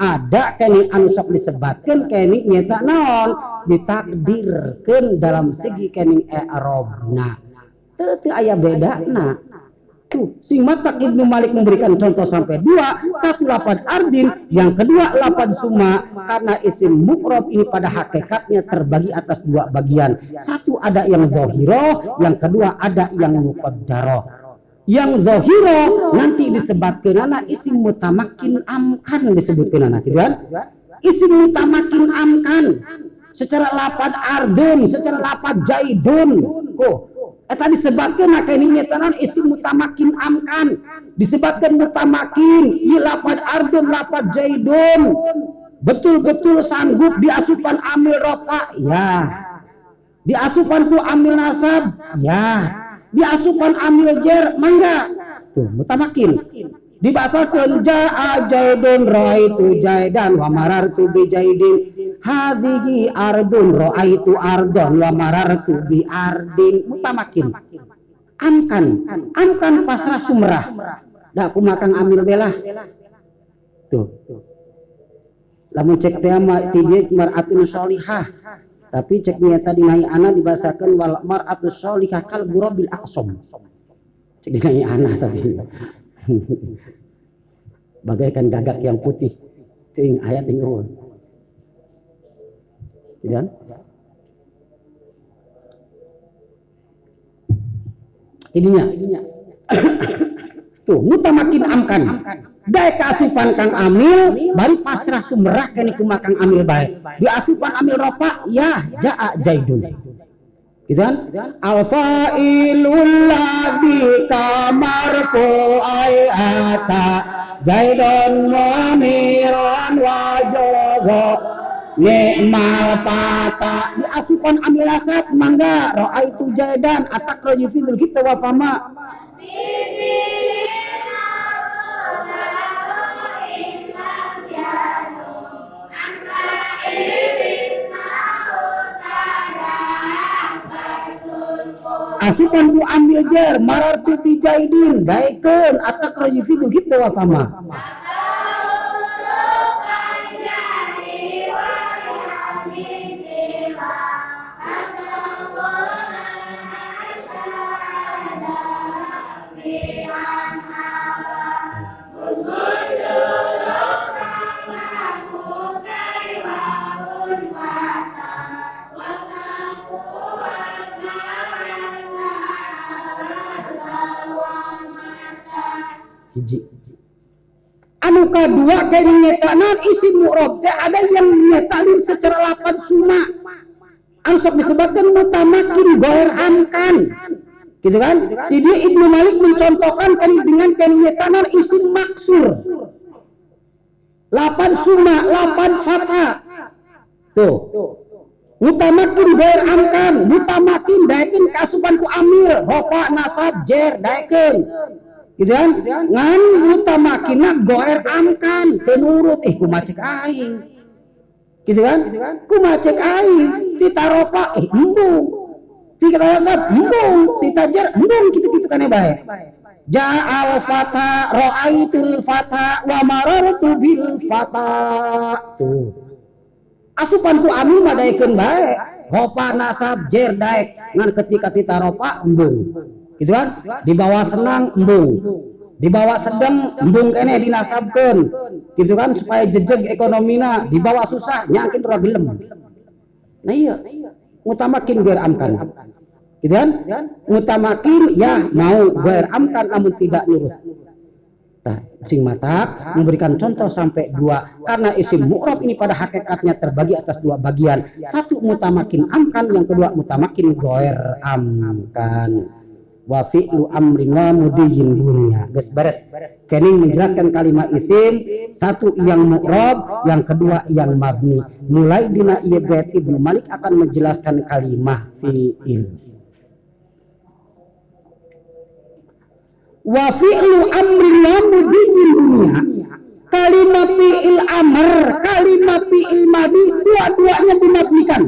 ada kini anu sok disebutkan kini nyata naon? Ditakdirkan dalam segi kini i'rabna itu ayah beda nah tuh matak Ibnu Malik memberikan contoh sampai dua. Satu lapan ardin yang kedua lapan suma. Karena isim mukrob ini pada hakikatnya terbagi atas dua bagian. Satu ada yang zohiro yang kedua ada yang muqaddaro yang zohiro nanti disebutkan anak isim mutamakin amkan disebutkan anak gitu kan isim mutamakin amkan. Secara lapan ardun secara lapan jaidun. Kok Eta disebutkan maka ini nyetanan isi mutamakin amkan. Disebutkan mutamakin i lapad ardun lapad jaidun. Betul-betul sanggup diasupan amil ropa ya. Diasupan tu amil nasab ya. Diasupan amil jer mangga. Tuh mutamakin. Dibasakan ja'a jaidun raitu jaidan wa marartu bi jaidin hadhihi ardun ra'aitu ardon wa marartu bi ardin. Mutamakin. Amkan. Amkan pasrah sumrah. Dah aku makan amil belah. Tuh. Lamun cek teh mah tidieu mar'atun sholihah. Tapi cek tadi naik anak dibahasakan wal mar'atu sholihah kal burabil aqsam. Cek naik anak tadi. Bagaikan gagak yang putih. Ting ayat tinggal ya ininya. Tuh mutamakin amkan. Dai keasupan kang amil bari pasrah sumerah kene kumakang amil baik di asupan amil ropa ya jaa jaidun. Gitu kan? Alfailul ladhi kamarfu ayata zaidun muniran wajogo nikmal fata diasupan ambil asap mangga. Roa itu jaidan atak roji fidul kita wafama asupan ku ambil jer. Marar tu bijaidin daikun atak roji fidul kita wafama hiji anu kedua kayaknya nyetanan isi mu'rob teh ada yang nyetalin secara lapan suna anu sok disebutkan mutamakin goer amkan gitu kan? Jadi Ibnu Malik mencontohkan kan dengan kenyetanan isim maksur. Lapan suna lapan fata tuh. Mutamakin goer amkan mutamakin daikin kasupan ku amil ropa nasab jer daikin gitu kan? Ngan mutamakina goer amkan penurut. Eh kumacek aing. Gitu kan? Kumacek aing titaropa eh embung. Tika nasab embung. Titajar embung. Gitu-gitu kan ya baik Ja'al fata ra'aitul fata wa marartu bil fata. Tuh. Asupan ku amin madaikeun bae ropa nasab jer daek. Ngan ketika titaropa embung gitu kan? Di bawah senang embung di bawah sedang embung kene dinasabkeun gitu kan? Supaya jejeg ekonomina di bawah susah nyangkin ora gelem. Nah iya. Mutamakin biar amkan. Gitu kan? Mutamakin ya mau biar amkan namun tidak nurut. Nah, sing mata memberikan contoh sampai dua. Karena isim mu'rab ini pada hakikatnya terbagi atas dua bagian. Satu mutamakin amkan, yang kedua mutamakin goer amkan wa fi'lu amrin wa mudiyyin dunia. Guys, beres. Kening menjelaskan kalimat isim, satu yang mu'rab, yang kedua yang mabni. Mulai dina bait Ibnu Malik akan menjelaskan kalimat fi'il. Wa fi'lu amrin wa mudiyyin dunia. Kalimat fi'il amr, kalimat fi'il madi, dua-duanya dimabnikan.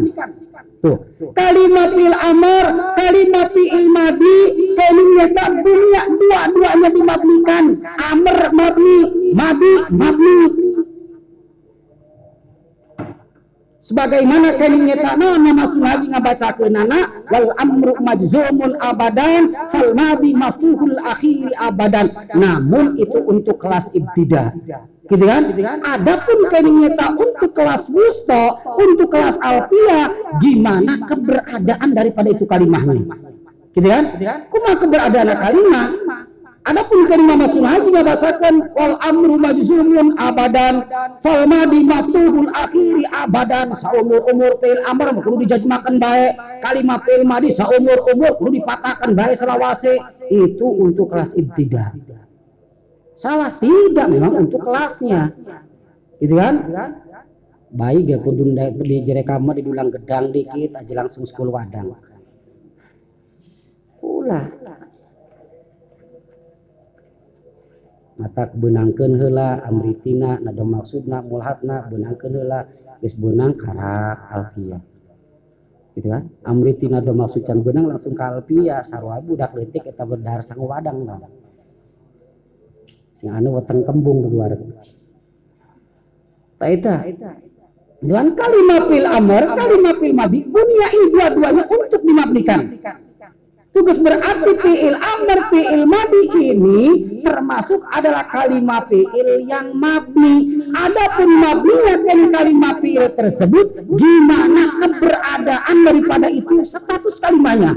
Tuh. Kalimat fi'il amr, kalimat fi'il madi, kalimat dunia dua-duanya dimabnikan. Amr mabni, madi mabni. Sebagaimana kalinya tanah nama sunaji ngabaca ke nana wal amru majzumun abadan fal madi mafuhul akhiri abadan. Namun itu untuk kelas ibtida gitu kan? Adapun kenyata untuk kelas wusta, untuk kelas alfia, gimana keberadaan daripada itu kalimahnya? Gitu kan? Kuma keberadaan kalimah? Adapun kalimah masunah juga bahasakan wal amru majzumun abadan fal madi maftuhul akhiri abadan saumur umur pil amr kudu dijajmakan baik kalimah pil madi saumur umur kudu dipatahkan baik selawase. Itu untuk kelas ibtidah salah tidak memang untuk kelasnya. Gitu kan? Baik ya kudu di jerekama didulang gedang dikit aja langsung sekolah wadang. Ulah mata benangkeun heula amritina nada maksudna mulhatna benangkeun heula geus benang karak alfiyah gitu kan? Amritina do maksud can benang langsung ka alfiyah sarua budak leutik eta berdar sang wadang nah sing anu weteng kembung di luar. Tak eta. Dengan kalimat fil amr kalimat fil madi dunia ini dua-duanya untuk dimabnikan Tugas berarti fi'il amr, fi'il madi ini termasuk adalah kalimat fi'il yang mabni. Adapun mabninya dari kalimat fi'il tersebut, gimana keberadaan daripada itu status kalimatnya.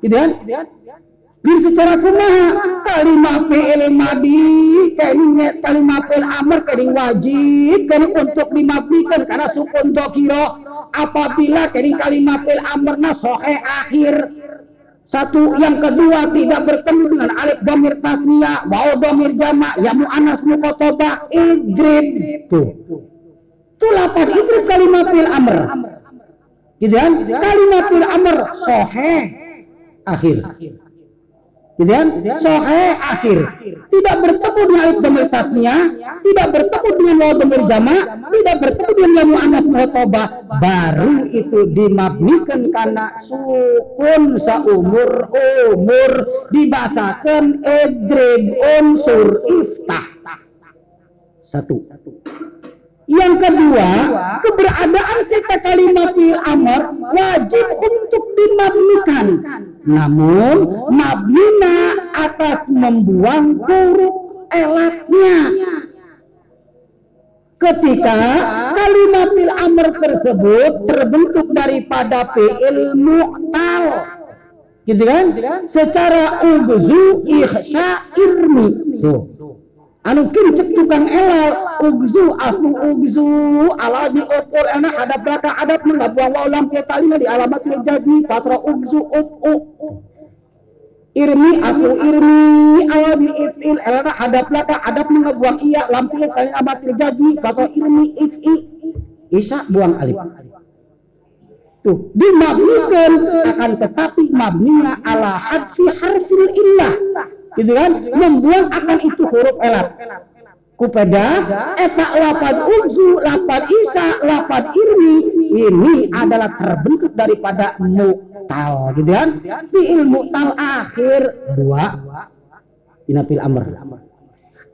Gitu kan? di secara kumaha kalimat fi'il madi kayaknya kalimat fi'il amr kayaknya wajib kayaknya untuk dimabdikan karena sukun dokiro apabila kayaknya kalimat fi'il amrna sohe akhir satu yang kedua tidak bertemu dengan alif domir tasnia waw domir jama ya mu'anas mukotoba idrib. Tuh. Itu lapan idrib kalimat fil amr. Gitu kan? Kalimat fil amr sohe akhir gitu kan? Sohe akhir. Tidak bertemu dengan alif domir tasnia tidak bertemu dengan waw domir jama tidak bertemu dengan ya mu'anas mukotoba baru itu dimabnikan karena sukun saumur umur. Dibasakan edrib unsur iftah. Satu yang kedua keberadaan serta kalimat fil amr wajib untuk dimabnikan namun mabnina atas membuang huruf elatnya. Ketika kalimat fil amr tersebut terbentuk daripada fi'il mu'tal. Gitu kan? Secara ugzu ihsa irmi tuh anu kincek tukang elal ugzu aslu ugzu. Ala di ukul enak hadap raka adab menggabuang wa ulam talina di alamat jadi. Pasra ugzu up up. Irmi aslu irmi. Awal di ifil elana hadap laka adab mengebuang iya lampir kalian amatil jadi. Kata irmi ifi isa buang alif. Tuh dimabnikan. Akan tetapi mabninya ala hadfi harfil illah gitu kan? Membuang akan itu huruf elat. Kupeda eta lapan uzu lapan isa lapan irmi. Ini adalah terbentuk daripada mu'tal gitu kan? Fi'il mu'tal akhir dua. Inapil amr.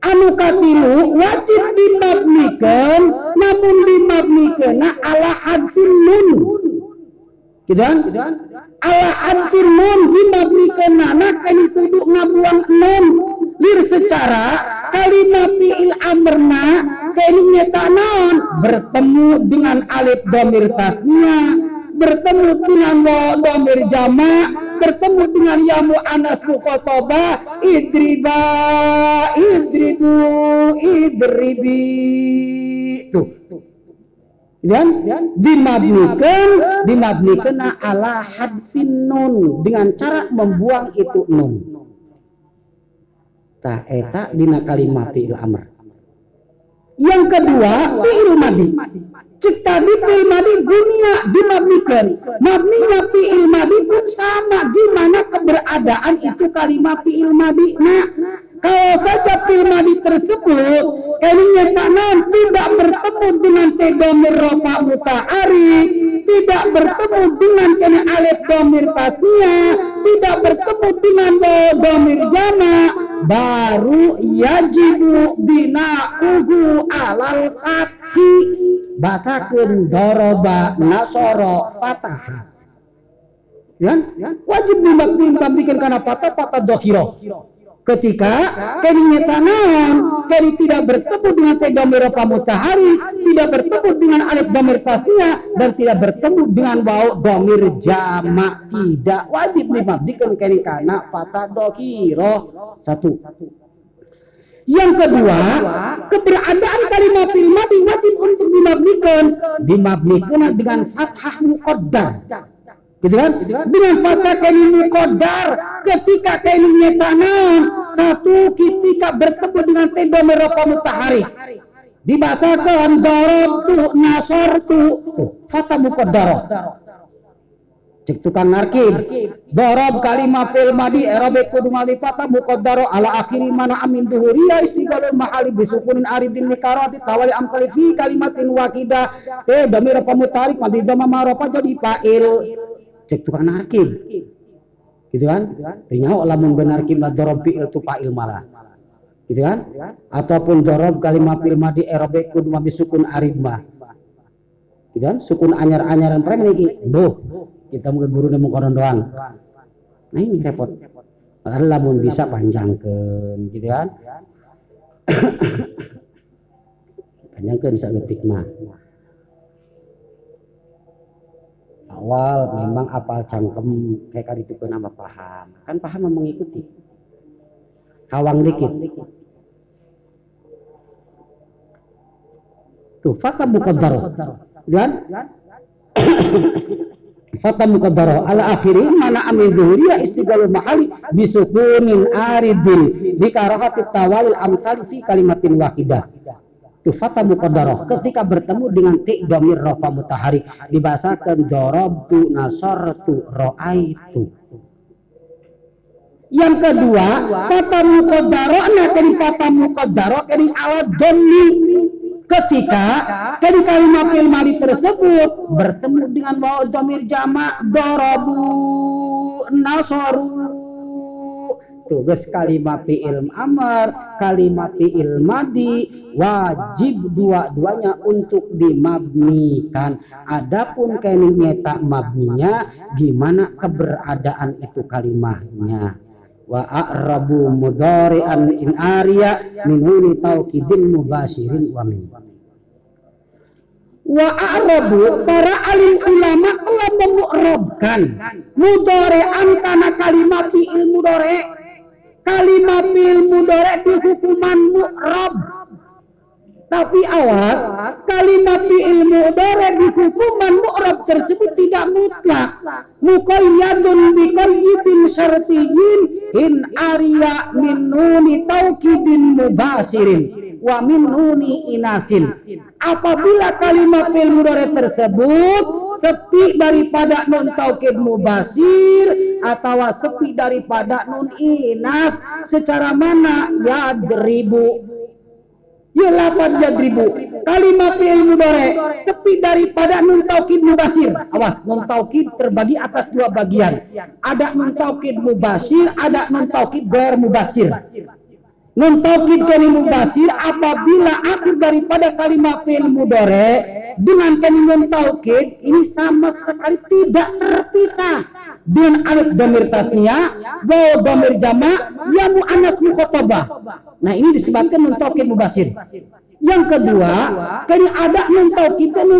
Anu katilu wajib dimabnikan namun dimabnikan ala hadfin nun gitu kan? Ala hadfin nun dimabnikan nana kan kudu ngabuang lir secara kalimat fi'il amrna kayaknya tanon bertemu dengan alif domir tasnya bertemu dengan domir jama bertemu dengan yamu anas mukhotoba idriba idribu idribi. Tuh dan dimabnikan dimabnikan ala hadfin nun. Dengan cara membuang itu nun. Ta eta dina kalimat fi'il amr. Yang kedua fi'il madi. Cek tadi fi'il madi dunia dimabnikan mabninya fi'il madi pun sama. Gimana keberadaan itu kalimat fi'il madi nah kalau saja fi'il madi tersebut kayaknya tanam tidak bertemu dengan tedomir rofa mutahari tidak bertemu dengan kena alif domir tasnya tidak bertemu dengan domir jama baru yajibu bina uhu alal fathi. Basakeun doroba nasoro fatah ya wajib dibikin karena patah patah dohiro ketika keninya tanam keni tidak bertemu dengan tegamir pamutahari tidak bertemu dengan alif damir tasnya dan tidak bertemu dengan bau domir jama tidak wajib dimabdikan keni karena patah satu yang kedua, keberadaan kalimat fil madi wajib untuk dimabnikan. Dimabnikan dengan fathah muqaddar. Gitu kan? Dengan fathah kaini muqaddar ketika kaini tanam satu ketika bertemu dengan tenda merah mutahari. Dibasakan darabtu nasartu. Fathah muqaddar cek tukang narkib. Dorob kalimah fil madi erobe kudu mali fata muqaddaro ala akhiri mana amin duhuria istigalul mahali bisukunin aridin mikarati tawali amkali fi kalimatin wakida. Eh damir pemutarik madi jama marofa jadi fa'il cek tukang narkib gitu kan? Rinyaw lamun benarkib la dorob fi'il tu fa'il malah gitu kan? Ataupun dorob kalimah fil madi erobe kudu mali sukun aridma gitu kan? Sukun anyar-anyaran prem ini boh kita mau guru nemu koron doang. Nah ini repot. Padahal lamun bisa panjangkan gitu kan? Panjangkan saeutik mah awal memang apal cangkem kayak kali itu nama paham. Kan paham mengikuti. Kawang dikit. Tuh fata muqaddar kan fata muqaddar ala akhiri mana amin zuhuriya istigalu mahali bisukunin aridin. Bikarahati tawalil amsal fi kalimatin wahidah itu fata muqaddarah ketika bertemu dengan ti domir rofa mutahari. Dibahasakan dorobtu nasortu ro'aitu yang kedua fata muqaddarah nah kini fata muqaddarah kini ala doni ketika dari kalimat fil mali tersebut bertemu dengan waw domir jamak dorobu nasoru tugas kalimat fi'il amar kalimat fi'il madi wajib dua-duanya untuk dimabnikan. Adapun keningnya tak mabninya gimana keberadaan itu kalimahnya? Wa a'rabu mudhari'an in ariya min huni taukidin mubashirin wa min. Wa a'rabu para alim ulama telah memu'rabkan mudhari'an karena kalimat fi'il mudhari' kalimat fi'il mudhari' di hukuman mu'rab tapi awas kalimat fi'il mudhari' di hukuman mu'rab tersebut tidak mutlak. Muqayyadun bi qayyidin syartiyyin in ariya min nuni taukidin mubasirin wa min nuni inasin. Apabila kalimat fi'il mudhari tersebut sepi daripada nun taukid mubasir atau sepi daripada nun inas secara mana? Yadribu ya lapan yadribu kalimat fi'il mudhari sepi daripada nun taukid mubasir awas nun taukid terbagi atas dua bagian. Ada nun taukid mubasir ada nun taukid mubasir Nun taukid kali mubasir apabila akhir daripada kalimat fi'il mudhari dengan kalimat taukid ini sama sekali tidak terpisah dengan alif damir tasnia, waw damir jama, ya muannas mukhatabah. Nah, ini disebutkan nun taukid mubasir. Yang kedua, kini ada nun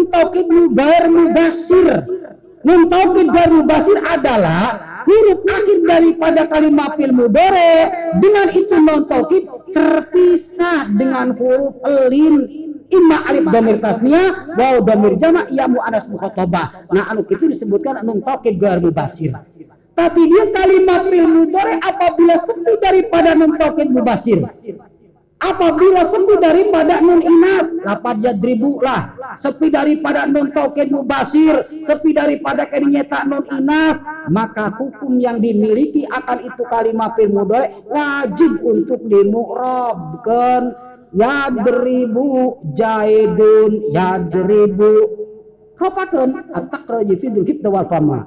taukid mubair mubasir. Nun taukid gair mubasir adalah huruf akhir daripada kalimat fil mudore dengan itu non taukid terpisah dengan huruf elin imma alif domir tasnia waw domir jama ya mu'anas mukhatabah. Nah anu itu disebutkan non taukid mubasir tapi dia kalimat fil mudore apabila sepi daripada non taukid mubasir apabila sepi daripada nun inas lapat jadribu lah. Sepi daripada nun taukid mubasir sepi daripada kenyata nun inas maka hukum yang dimiliki akan itu kalimat fil wajib untuk dimu'rabkan yadribu jaidun yadribu kafakan at-taqraji fi dzul hibda wal fama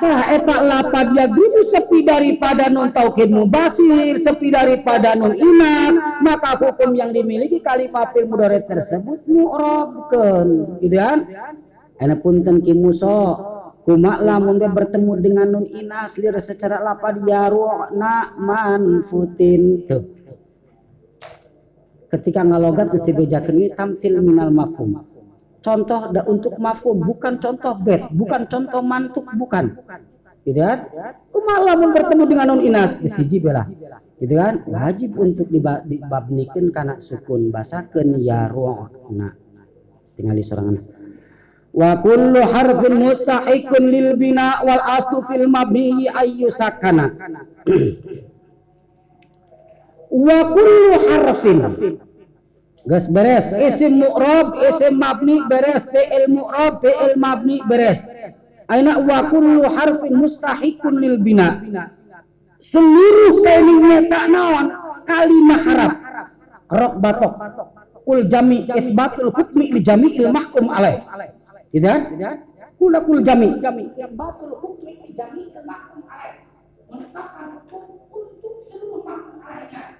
Nah, eta lapad yadribu sepi daripada non taukid mubasir, sepi daripada non inas, maka hukum yang dimiliki kalimat fil mudhari tersebut mu'rabkeun, gitu kan? Ana punten ki muso, kumak lamun dia bertemu dengan nun inas lir secara lapad yaru'na manfutin tuh. Ketika ngalogat mesti bejakeun tamtil minal mafhum contoh untuk mafhum bukan contoh bed bukan contoh mantuk bukan. Gitu kan? Malah bertemu dengan non inas. Siji bela gitu kan? Wajib untuk dibabnikan karena sukun basakan ya ru'na tinggal di sorangan wa kullu harfin mustahiqun lil bina wal aslu fil mabni ayyu sakana. Wa kullu harfin Gas beres. Isim mu'rab, isim mabni beres. Fi'il mu'rab, fi'il mabni beres. Aina wa kullu harfin mustahikun lil bina. seluruh kaining tak naon kalimah harap rok batok kul jami isbatul hukmi li jami'il mahkum alaih gitu kan kul kul jami isbatul hukmi li jami'il mahkum alaih menetapkan hukum untuk seluruh mahkum alaihnya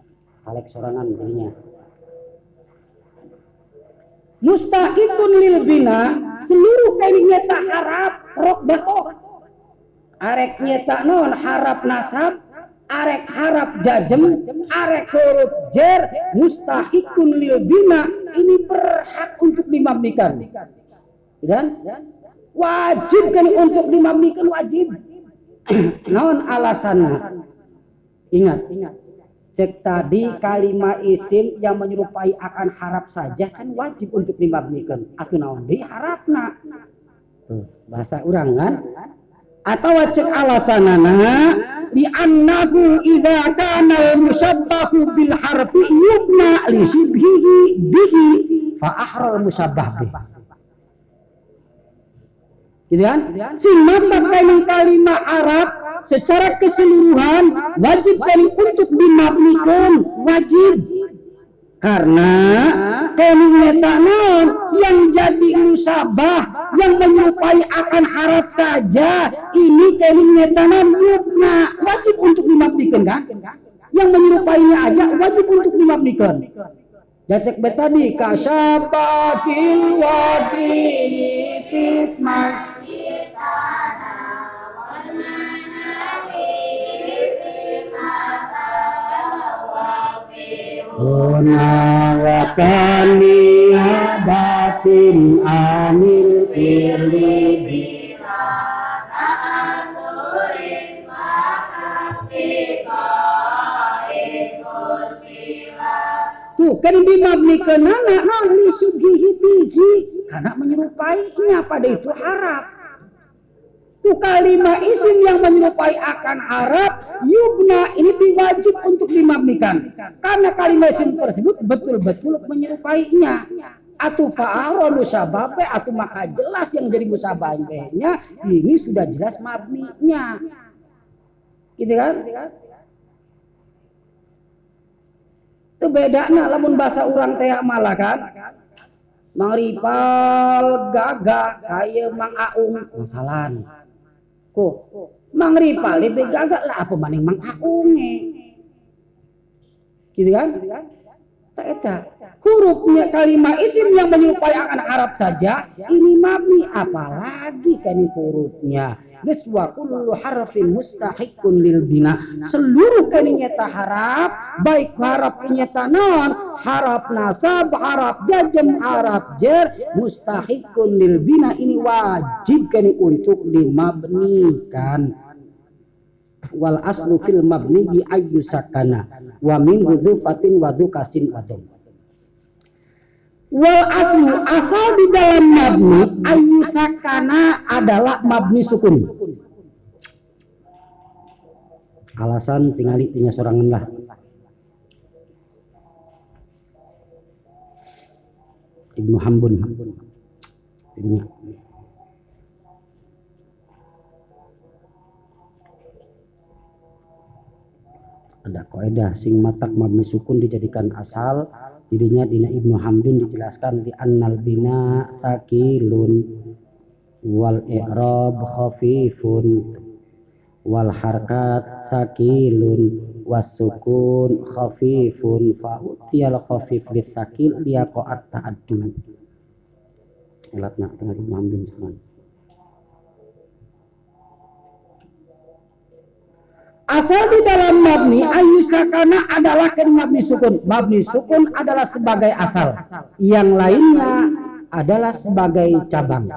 kalek sorangan jadinya. Mustahikun lil bina seluruh kali nyata harap rok betok. Arek nyata non harap nasab arek harap jajem arek huruf jer. Mustahikun lil bina ini berhak untuk dimabdikan dan wajib kan untuk dimabdikan wajib. Non alasannya. Ingat ingat cek tadi kalimat isim yang menyerupai akan harap saja kan wajib untuk dimabdikan atau naon di harapna? Tuh bahasa orang kan? Atau cek alasanana? Di annahu idza kana al-musabbahu bil harfi yubna li shibhihi bihi fa ahral musabbah bih. Gitu kan? Sing kainang kalimat Arab secara keseluruhan wajib kali untuk dimabnikan wajib. Karena kalimat tanon yang jadi musabah yang menyerupai akan harap saja. Ini kalimat tanon yubna wajib untuk dimabnikan kan? Yang menyerupainya aja wajib untuk dimabnikan Jacek betadi kasyabakil wadi tismas Unawakani batin anil pilih Tuh kan dimabnikan anak ahli sugihi biji karena menyerupainya pada itu harap. Tuh kalimat isim yang menyerupai akan harap yubna ini diwajib untuk dimabnikan. Karena kalimat isim tersebut betul-betul menyerupainya. Atau fa'aro musababe atau maka jelas yang jadi musabahnya ini sudah jelas mabninya. Gitu kan? Itu beda nah lamun bahasa orang teh malah kan? Mang Ripal gagah kaya Mang Aung masalan ku. Mang Ripal lebih lah apa maning Mang Aung gitu kan? Tak eta hurufnya kalimat isim yang menyerupai akan Arab saja ini mabni apalagi kan hurufnya Ges wa kullu harfin mustahiqun lil bina. Seluruh kalinya harap, baik harap nyata non, harap nasab, harap jajem, harap jer, mustahiqun lil bina ini wajib kan untuk dimabnikan. Wal aslu fil mabni ayyu sakana wa min hudzufatin wa dzukasin wa Wal aslu asal di dalam mabni ayu sakana adalah mabni sukun. Alasan tingali tinggal sorangan lah. Ibnu Hambun. Jadinya. Ada kaidah sing matak mabni sukun dijadikan asal Jadinya dina Ibnu Hamdun dijelaskan di annal bina takilun wal i'rab khafifun wal harkat takilun was sukun khafifun fa utiyal khafif li takil liaqa'at ta'addu. Elatna tengah Ibnu Hamdun Asal di dalam mabni ayusakana adalah kan mabni sukun. Mabni sukun adalah sebagai asal. Yang lainnya adalah sebagai cabang.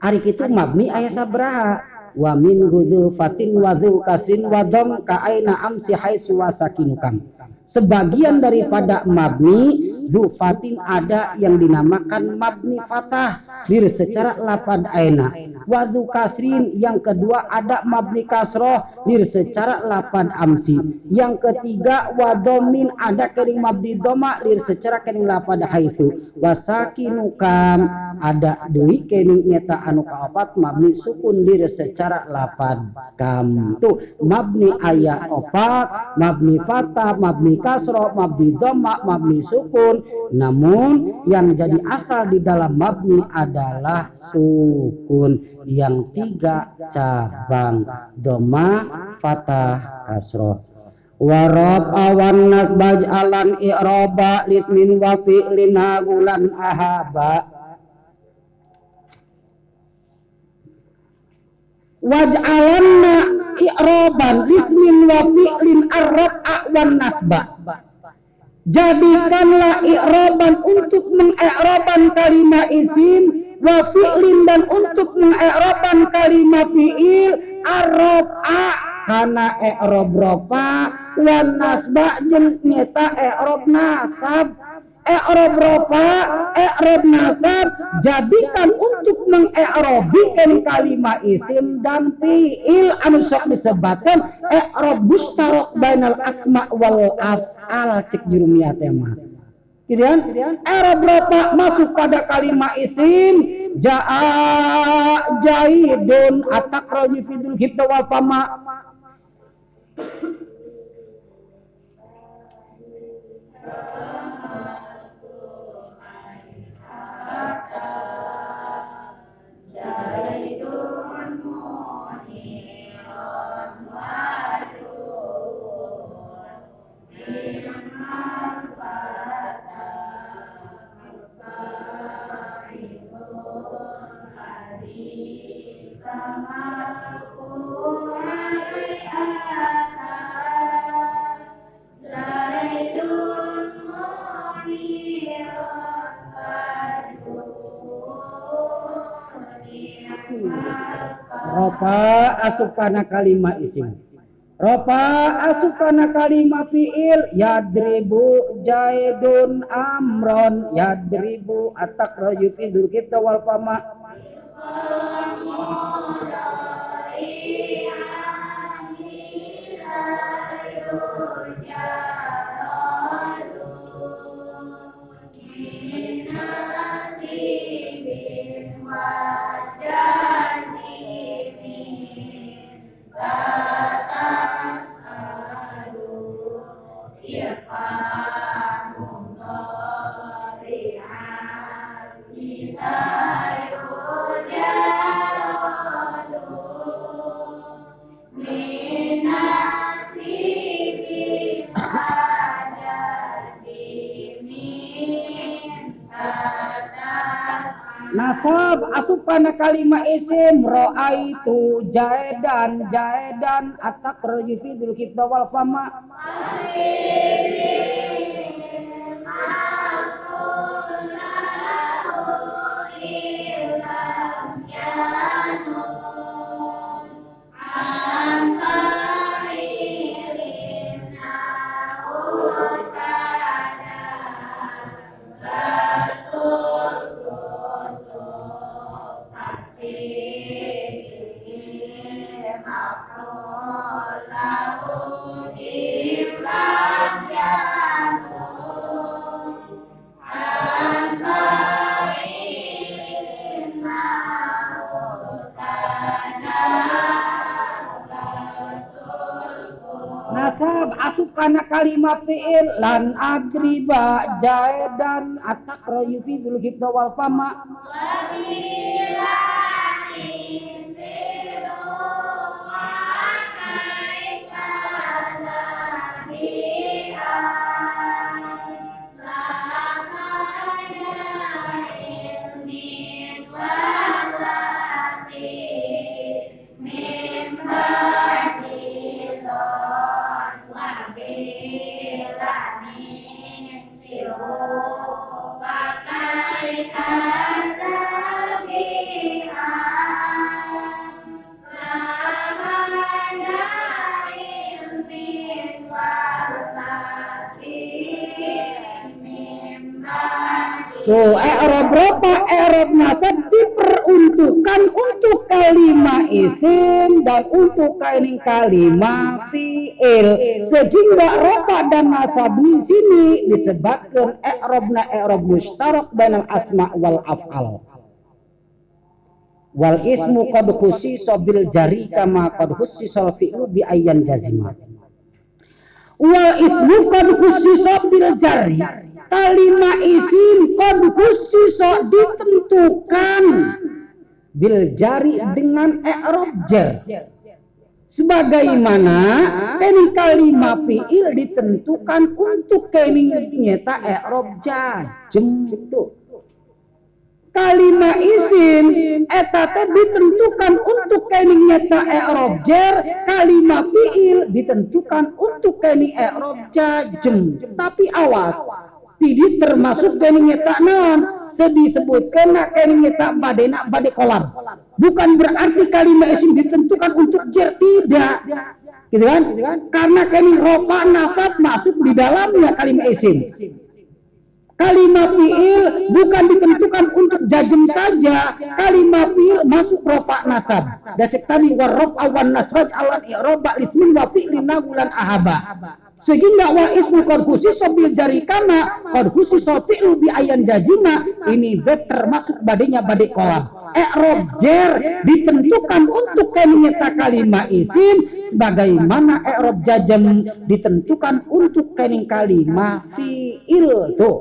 Hari itu mabni ayat sabraha. wa min hudu fatin wa dhu kasrin wa dham ka aina amsi haisu wa sakinukam sebagian daripada mabni fatin ada yang dinamakan mabni fatah. Bir secara lapad aina. Wadhu kasrin yang kedua ada mabni kasroh. Bir secara lapad amsi. Yang ketiga wadomin ada kering mabni doma. Dir secara kering lapad haithu wasakinukam ada deui kering nyata anu kaopat mabni sukun. Dir secara lapad kam. Tuh mabni ayat opat mabni fatah mabni kasroh mabni doma mabni sukun namun yang jadi asal di dalam mabni adalah sukun. Yang tiga cabang. Doma fatah kasroh. Warab awan nasbaj alan i'roba lismin wa fi'lin hagulan ahaba. Waj'alanna i'roban lismin wa fi'lin arrab wan nasba jadikanlah i'raban untuk mengi'raban kalimat isim wa fi'lin dan untuk mengi'raban kalimat fi'il. Arab a kana i'rab ropa wan nasba jeung nyata i'rab nasab i'rab ropa i'rab nasab. Jadikan untuk mengi'rabikan kalimat isim dan fi'il. Anu sok disebutkan i'rab mustarak bainal asma wal af'al. Cek jurumiyah tema gitu kan? Ropa masuk pada kalimat isim. Jaa jaidun. Atakraji fidul kita wal fama Ropa asupana kalimat isim. Ropa asupana kalimat fiil yadribu jaidun amron yadribu atak royu fidur kita wal fama. Batas padu Irfan Nasab asupana kalimat isim ro'aitu jaedan jaedan atak rajifidul kita wal fama asupana kalimat fi'il lan adriba jaedan atak royu fidul kita wal fama Tuh, i'rab rofa, i'rab nasab diperuntukkan untuk kalimah isim dan untuk kain kalimah fi'il. Sehingga rofa dan nasab di sini disebabkan i'rabna i'rab mustarak bainal asma wal af'al. Wal ismu qad khussisa bil jari kama qad khussisa fi'lu bi ayyan jazima. Wal ismu qad khussisa bil jari kalimat isim qad khussisa ditentukan bil jari dengan i'rab jar. Sebagaimana kening kalimat fi'il ditentukan untuk kening nyata i'rab jazm itu kalimat isim eta teh ditentukan untuk kening nyata i'rab jar kalimat fi'il ditentukan untuk kening i'rab jazm tapi awas tidak termasuk kening nyata non sedisebutkan nak kening nyata badena bade kolam. Bukan berarti kalimat isim ditentukan untuk jar tidak. Gitu kan? Karena kening ropa nasab masuk di dalamnya kalimat isim kalimat fi'il bukan ditentukan untuk jajem saja. Kalimat fi'il masuk ropa nasab. Dan cek tadi awan nasraj alan i'roba ismin wa fi'lin nagulan ahaba. Sehingga wa ismu qad khusis bil jari kama khusis fi'lu bi ayan jajima ini bet termasuk badenya badai kolam i'rab jar ditentukan untuk kenyata kalimat isim sebagaimana i'rab jajam ditentukan untuk kening kalimat fi'il tuh.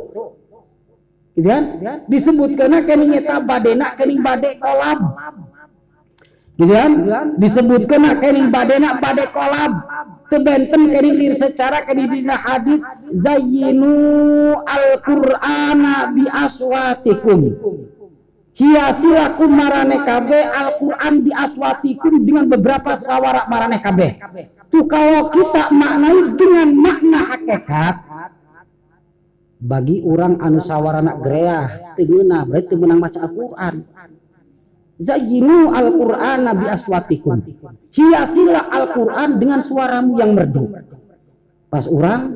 Gitu kan? Disebutkan kening nyata badena kening badai kolam gitu kan? Disebutkan kening badena badai kolam tebenten kening lir secara kedidina hadis zayyinu al-qur'ana bi aswatikum hiasilakum marane kabe Al-Quran bi aswatikum dengan beberapa sawara marane kabe tuh kalau kita maknai dengan makna hakikat bagi orang anu sawarana gereah tengeuna berarti menang baca Al-Quran. Zayyinu Al-Quran Nabi Aswatikum Hiasilah Al-Quran dengan suaramu yang merdu. Pas orang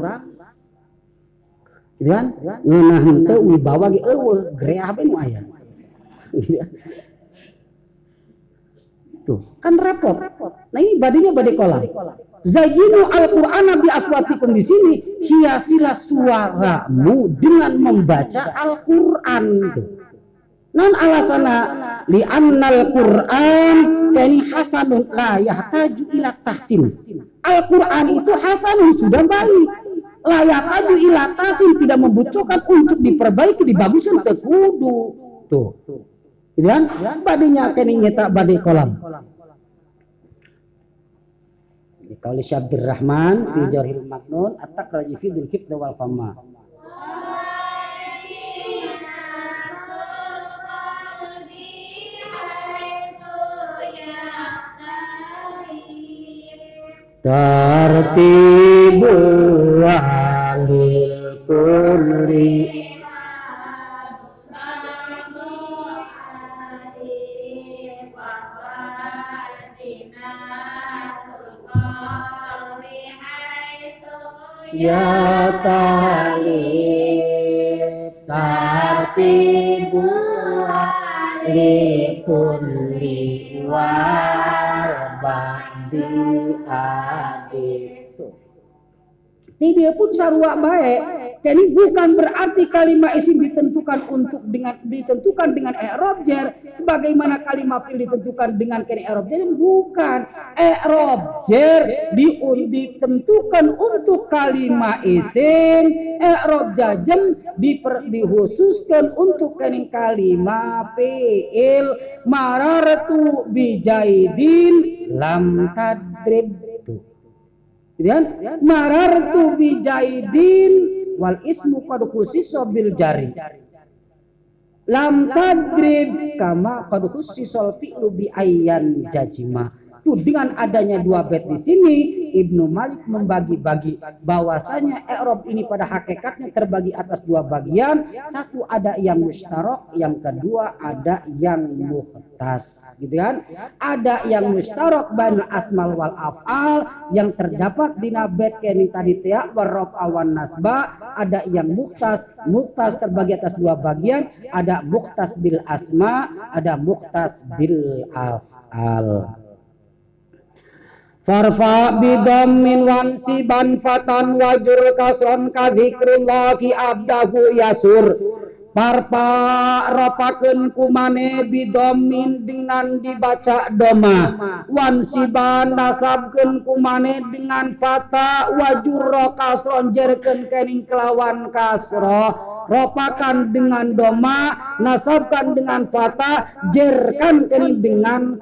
gitu kan? Ngenah hente wibawa ge eueuh gereah apa nu aya Tuh, kan repot. Nah ini badinya badai kolam. Zayyinu Al-Quran Nabi Aswatikum di sini hiasilah suaramu dengan membaca Al-Quran. Non alasana li annal Quran kani hasanun la yahtaju ila tahsin. Al-Quran itu hasanun sudah baik. La yahtaju ila tahsin tidak membutuhkan untuk diperbaiki, dibaguskan tekudu. Tuh. Gitu kan? Badinya kani nyeta badai kolam. Kauli Syabdir Rahman fi Jarhil Maknun at-takraji fi bil kibda wal fama. Tartibu ahlil kulli Ya talib tartibu li kulli warbadi adit ini dia pun sarwa baik. Jadi bukan berarti kalimat isim ditentukan untuk dengan ditentukan dengan i'rab jar sebagaimana kalimat fi'il ditentukan dengan kene jar bukan i'rab jar di, ditentukan untuk kalimat isim i'rab jazm diper, dihususkan untuk kene kalimat fi'il. Marartu bijaidin lam tadrib Kemudian marartu bi jaidin wal ismu qad khussisa bil jari. Lam tadrib kama qad khussisa fi'lu bi ayyan jajima. Tuh dengan adanya dua bait di sini Ibnu Malik membagi-bagi bahwasanya i'rab ini pada hakikatnya terbagi atas dua bagian. Satu ada yang mustarok, yang kedua ada yang muhtas, gitu kan? Ada yang mustarok baina asmal wal af'al yang terdapat di nabet kening tadi tia warrof awan nasba, ada yang muhtas, muhtas terbagi atas dua bagian, ada muhtas bil asma, ada muhtas bil af'al. Farfa bidhammin wansiban fatan wajur kasron kadhikrullahi abdahu yasur. Parpa ropaken kumane bidomin dengan dibaca doma. Wansiban nasabken kumane dengan fata wajur kasron jerken kening kelawan kasro. Ropakan dengan doma nasabkan dengan fata jerkan kening dengan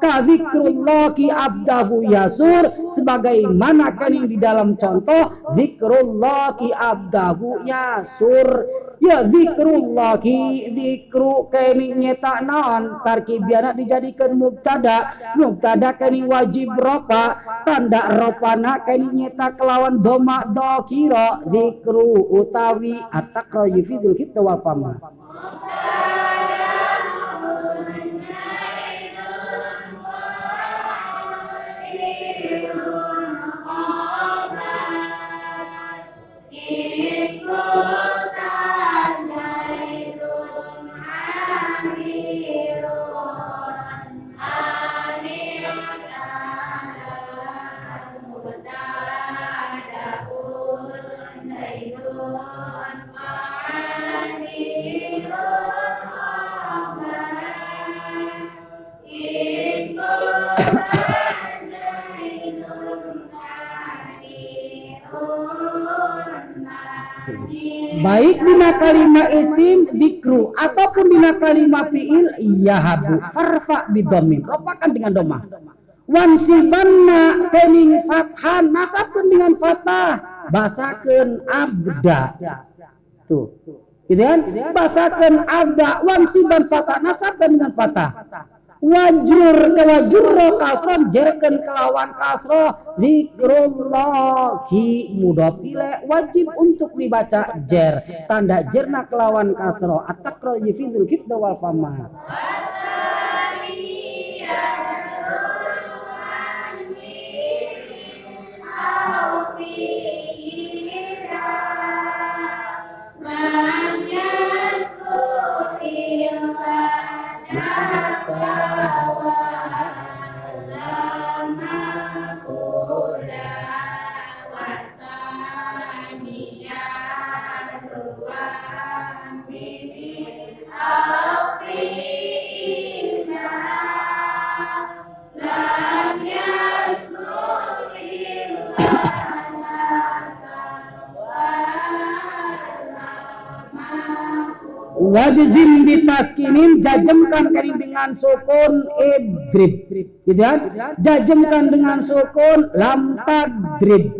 kasro ki abdahu yasur sebagaimana kan yang di dalam contoh? Ki abdahu yasur ya ki zikru kini nyeta naon tarkibiana dijadikan mubtada. Mubtada kini wajib ropa. Tanda ropana kini nyeta kelawan doma dokiro. Zikru utawi atakro yufidul kita wafama baik bina kalima isim dikru ataupun bina kalima fiil yahabu farfa bidomin ropakan dengan doma wansibanna kening fathan nasabkan dengan fatah basakan abda. Tuh. Gitu kan? Basakan abda wansiban fatah nasabkan dengan fatah wajur ke wajur kasron jerken kelawan kasro zikrullahi mudopile wajib untuk dibaca jer. Tanda jerna kelawan kasro atakro yifidul kita wal fama wajizim ditaskinin jajemkan kering dengan sukun idrib. Gitu kan? Jajemkan dengan sukun lam tadrib.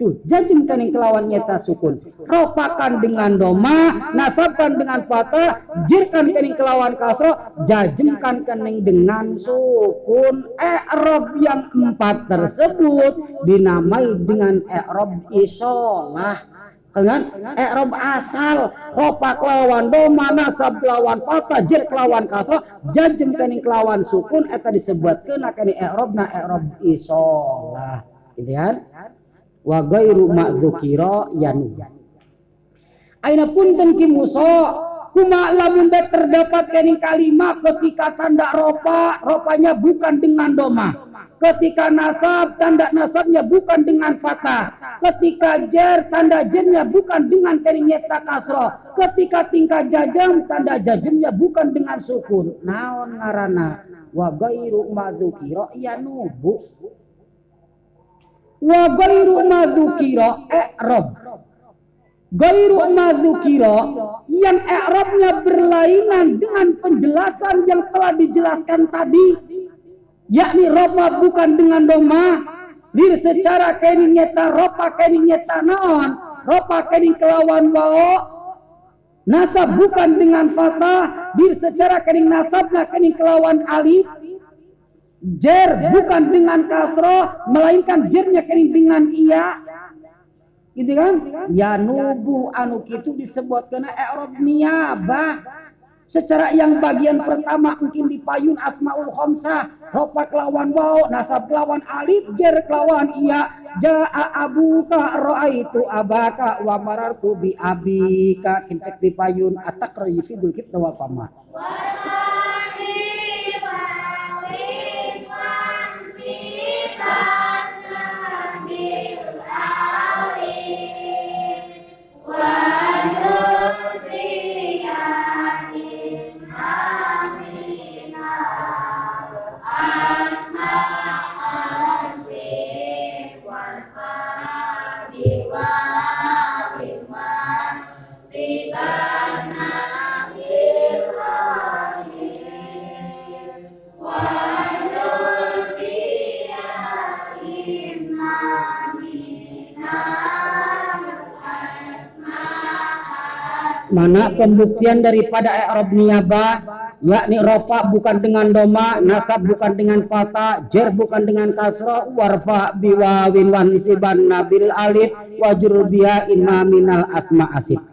Tuh jajemkan yang kelawan nyata sukun. Ropakan dengan doma nasabkan dengan patah jirkan kening kelawan kasro jajemkan kening dengan sukun. I'rab yang empat tersebut dinamai dengan i'rab isolah dengan i'rab asal ropa kelawan doma nasab kelawan patah jir kelawan kasro jajem kening kelawan sukun eta disebutkeun kani i'rab na i'rab isolah gitu kan? Wa ghairu ma'dzukira yanu. Aina punten ki muso kuma lamun terdapat kening kalimat ketika tanda ropa ropanya bukan dengan doma Ketika nasab, tanda nasabnya bukan dengan fatah. Ketika jer, tanda jernya bukan dengan terinyeta kasro. Ketika tingkat jajam, tanda jajamnya bukan dengan sukun. Naon ngarana. Wa gairu madukiro ya nubu. Wa gairu madukiro i'rob. Gairu madukiro yang i'robnya berlainan dengan penjelasan yang telah dijelaskan tadi yakni ropa bukan dengan doma dir secara kening nyeta ropa kening nyeta naon? Ropa kening kelawan wao? Nasab bukan dengan fatah dir secara kening nasabna kening kelawan alif jer bukan dengan kasroh melainkan jernya kering dengan iya gitu kan? Ya nubu anu gitu disebut kena i'rab niyabah. Secara yang bagian pertama mungkin dipayun asmaul khamsah ropa kelawan wau nasab kelawan alif jer kelawan iya. Jaa abuka itu abaka wa marartu bi abika. Kincek dipayun atak fidul kita wal Amin. Amin. Asma. Mana pembuktian daripada i'rab niyabah yakni rofa bukan dengan doma nasab bukan dengan fata jer bukan dengan kasra warfa biwawin wan siban nabil alif wajrul biya inma minal asma asif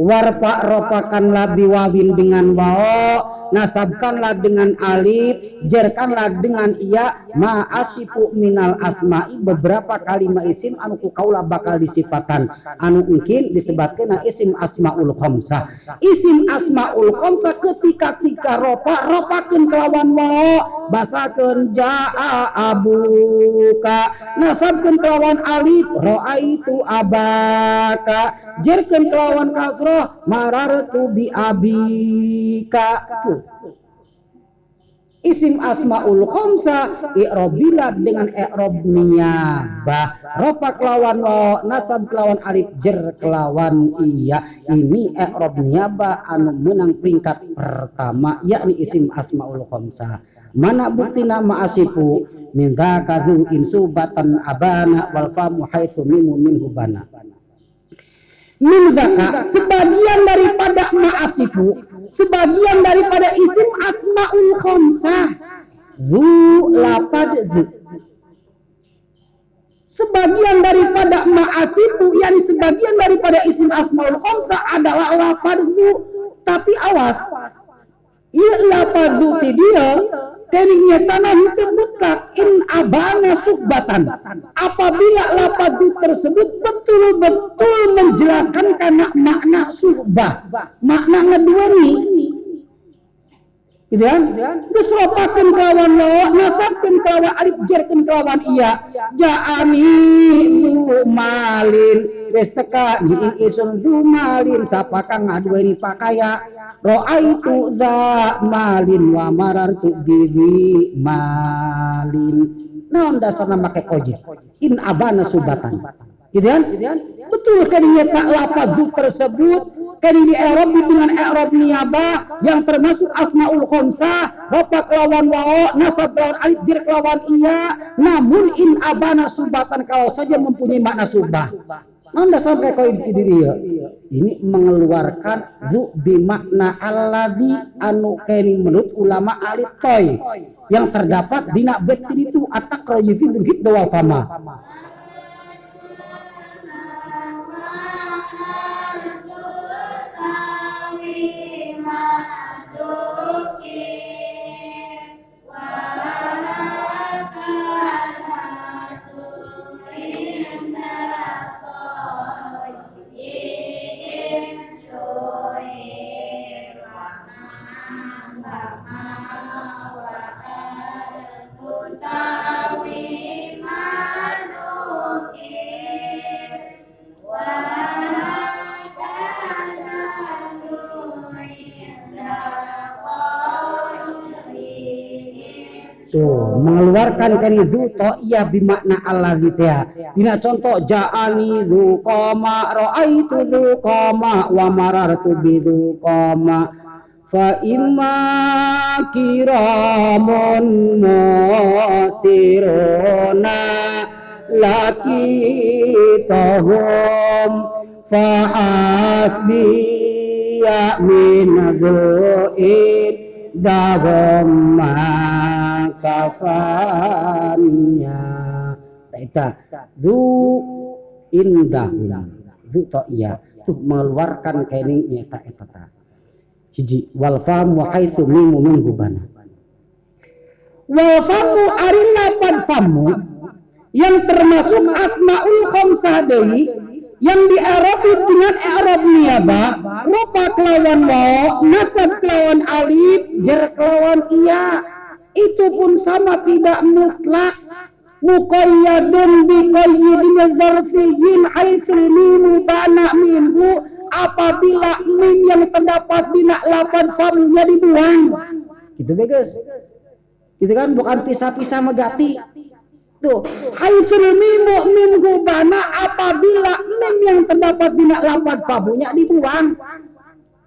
warfa ropakanlah biwawin dengan wao nasabkanlah dengan alif jerkanlah dengan iya ma'asifu minal asma'i. Beberapa kalimat isim anu ku kaula bakal disifatan. Anu mungkin disebutkan isim asmaul khamsah isim asmaul khamsah ketika tika ropa ropakeun kelawan wa basakeun jaa abuka. Nasabkeun kelawan alif itu abaka. Jerkeun kelawan kasroh marartu bi abika Isim asmaul khamsa i'robila dengan i'rob niyabah. Rofa kelawan wa nasab kelawan alif jer kelawan iya. Ini i'rob niyabah anu menang peringkat pertama yakni isim asmaul khamsa. Mana bukti nama asifu minta kadu insubatan abana wal famu haitsu mimu minhu bana min sebagian daripada ma'asifu sebagian daripada isim asmaul khamsah. Zu lapad zu. Sebagian daripada ma'asifu yang sebagian daripada isim asmaul khamsah adalah lapad zu. Tapi awas iya lapad zu dia Teringnya tanah itu mutlak in abana subatan. Apabila lapadu tersebut betul-betul menjelaskan karena makna subah. Makna kedua nih. Gitu kan? Geus ropakeun kelawan lo, nasabkeun kelawan alif jarkeun kelawan iya. Ja'ani malin wis teka isun dumalin kang ngaduweni pakaya Ro'aitu za malin wa marartu bihi malin. Naon dasarna make koji? In abana subatan. Gitu kan? Betul kan tak lapadu tersebut ini Arab dengan Arab niaba yang termasuk asmaul khamsah bapak lawan wao nasab lawan alif jer lawan iya namun in abana subatan kalau saja mempunyai makna subah anda sampai kau ini diri ya. Ini mengeluarkan zu bimakna alladhi anu keni menurut ulama alitoy yang terdapat di nak betul itu atak rojifi gitu doa fama. Mama. Mengeluarkan kan itu to iya bimakna Allah gitu ya. Dina contoh ja'ani du koma itu du koma wa marartu bidu koma fa imma kiramun laki tahum fa asbi ya min dahum kafanya Taita Du indahun Du to iya. Tuh mengeluarkan kening nyata etata Hiji wal fam wa haitsu mimu min hubana Wal famu ari lapan famu yang termasuk asmaul khamsah deui yang di Arab dengan Arab niaba rupa kelawan wa nasab kelawan alif jar kelawan iya itu pun sama tidak mutlak. Muqayyadun bi qayyidin haitsul mimu bana minhu. Apabila mim yang terdapat di lapan famunya dibuang. Gitu guys gitu kan? Bukan pisah-pisah megati. Tuh haitsul mimu minhu bana. Apabila mim yang terdapat di lapan famunya dibuang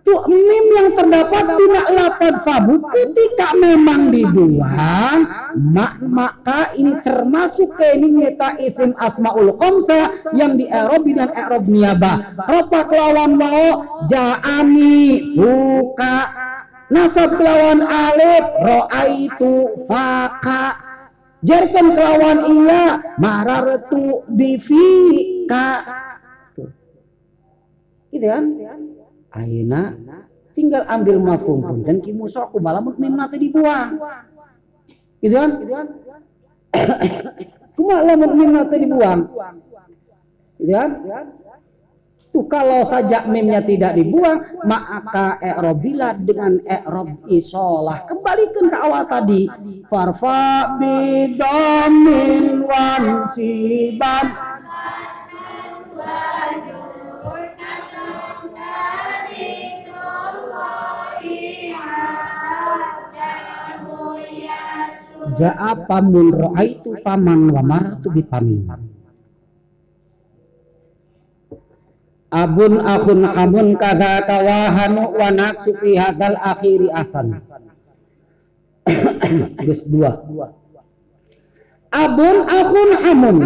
tuh mim yang terdapat di lapan fabu ketika memang dibuang mak maka ini termasuk ke ini nyata isim asmaul khamsa yang di Erob dan Erob niaba. Ropa kelawan mau jaami buka nasab kelawan alif ro'aitu faka. Jarkan kelawan iya marartu bifika. Tuh. Gitu kan Aina tinggal ambil mafhum pun. Dan kimusoku malah mim nanti dibuang. Gitu kan? Kumaha mim nanti dibuang. Gitu kan? Tuh kalau saja mimnya tidak dibuang maka i'robila dengan i'rob isolah. Kembalikan ke awal tadi. Farfa bidamin wansiban Ja'a pamun ro'aitu paman wa maratu bi pamin. Abun akhun amun kada kawahanu wa naksu fi hadal akhiri asan. Geus dua. Abun akhun amun.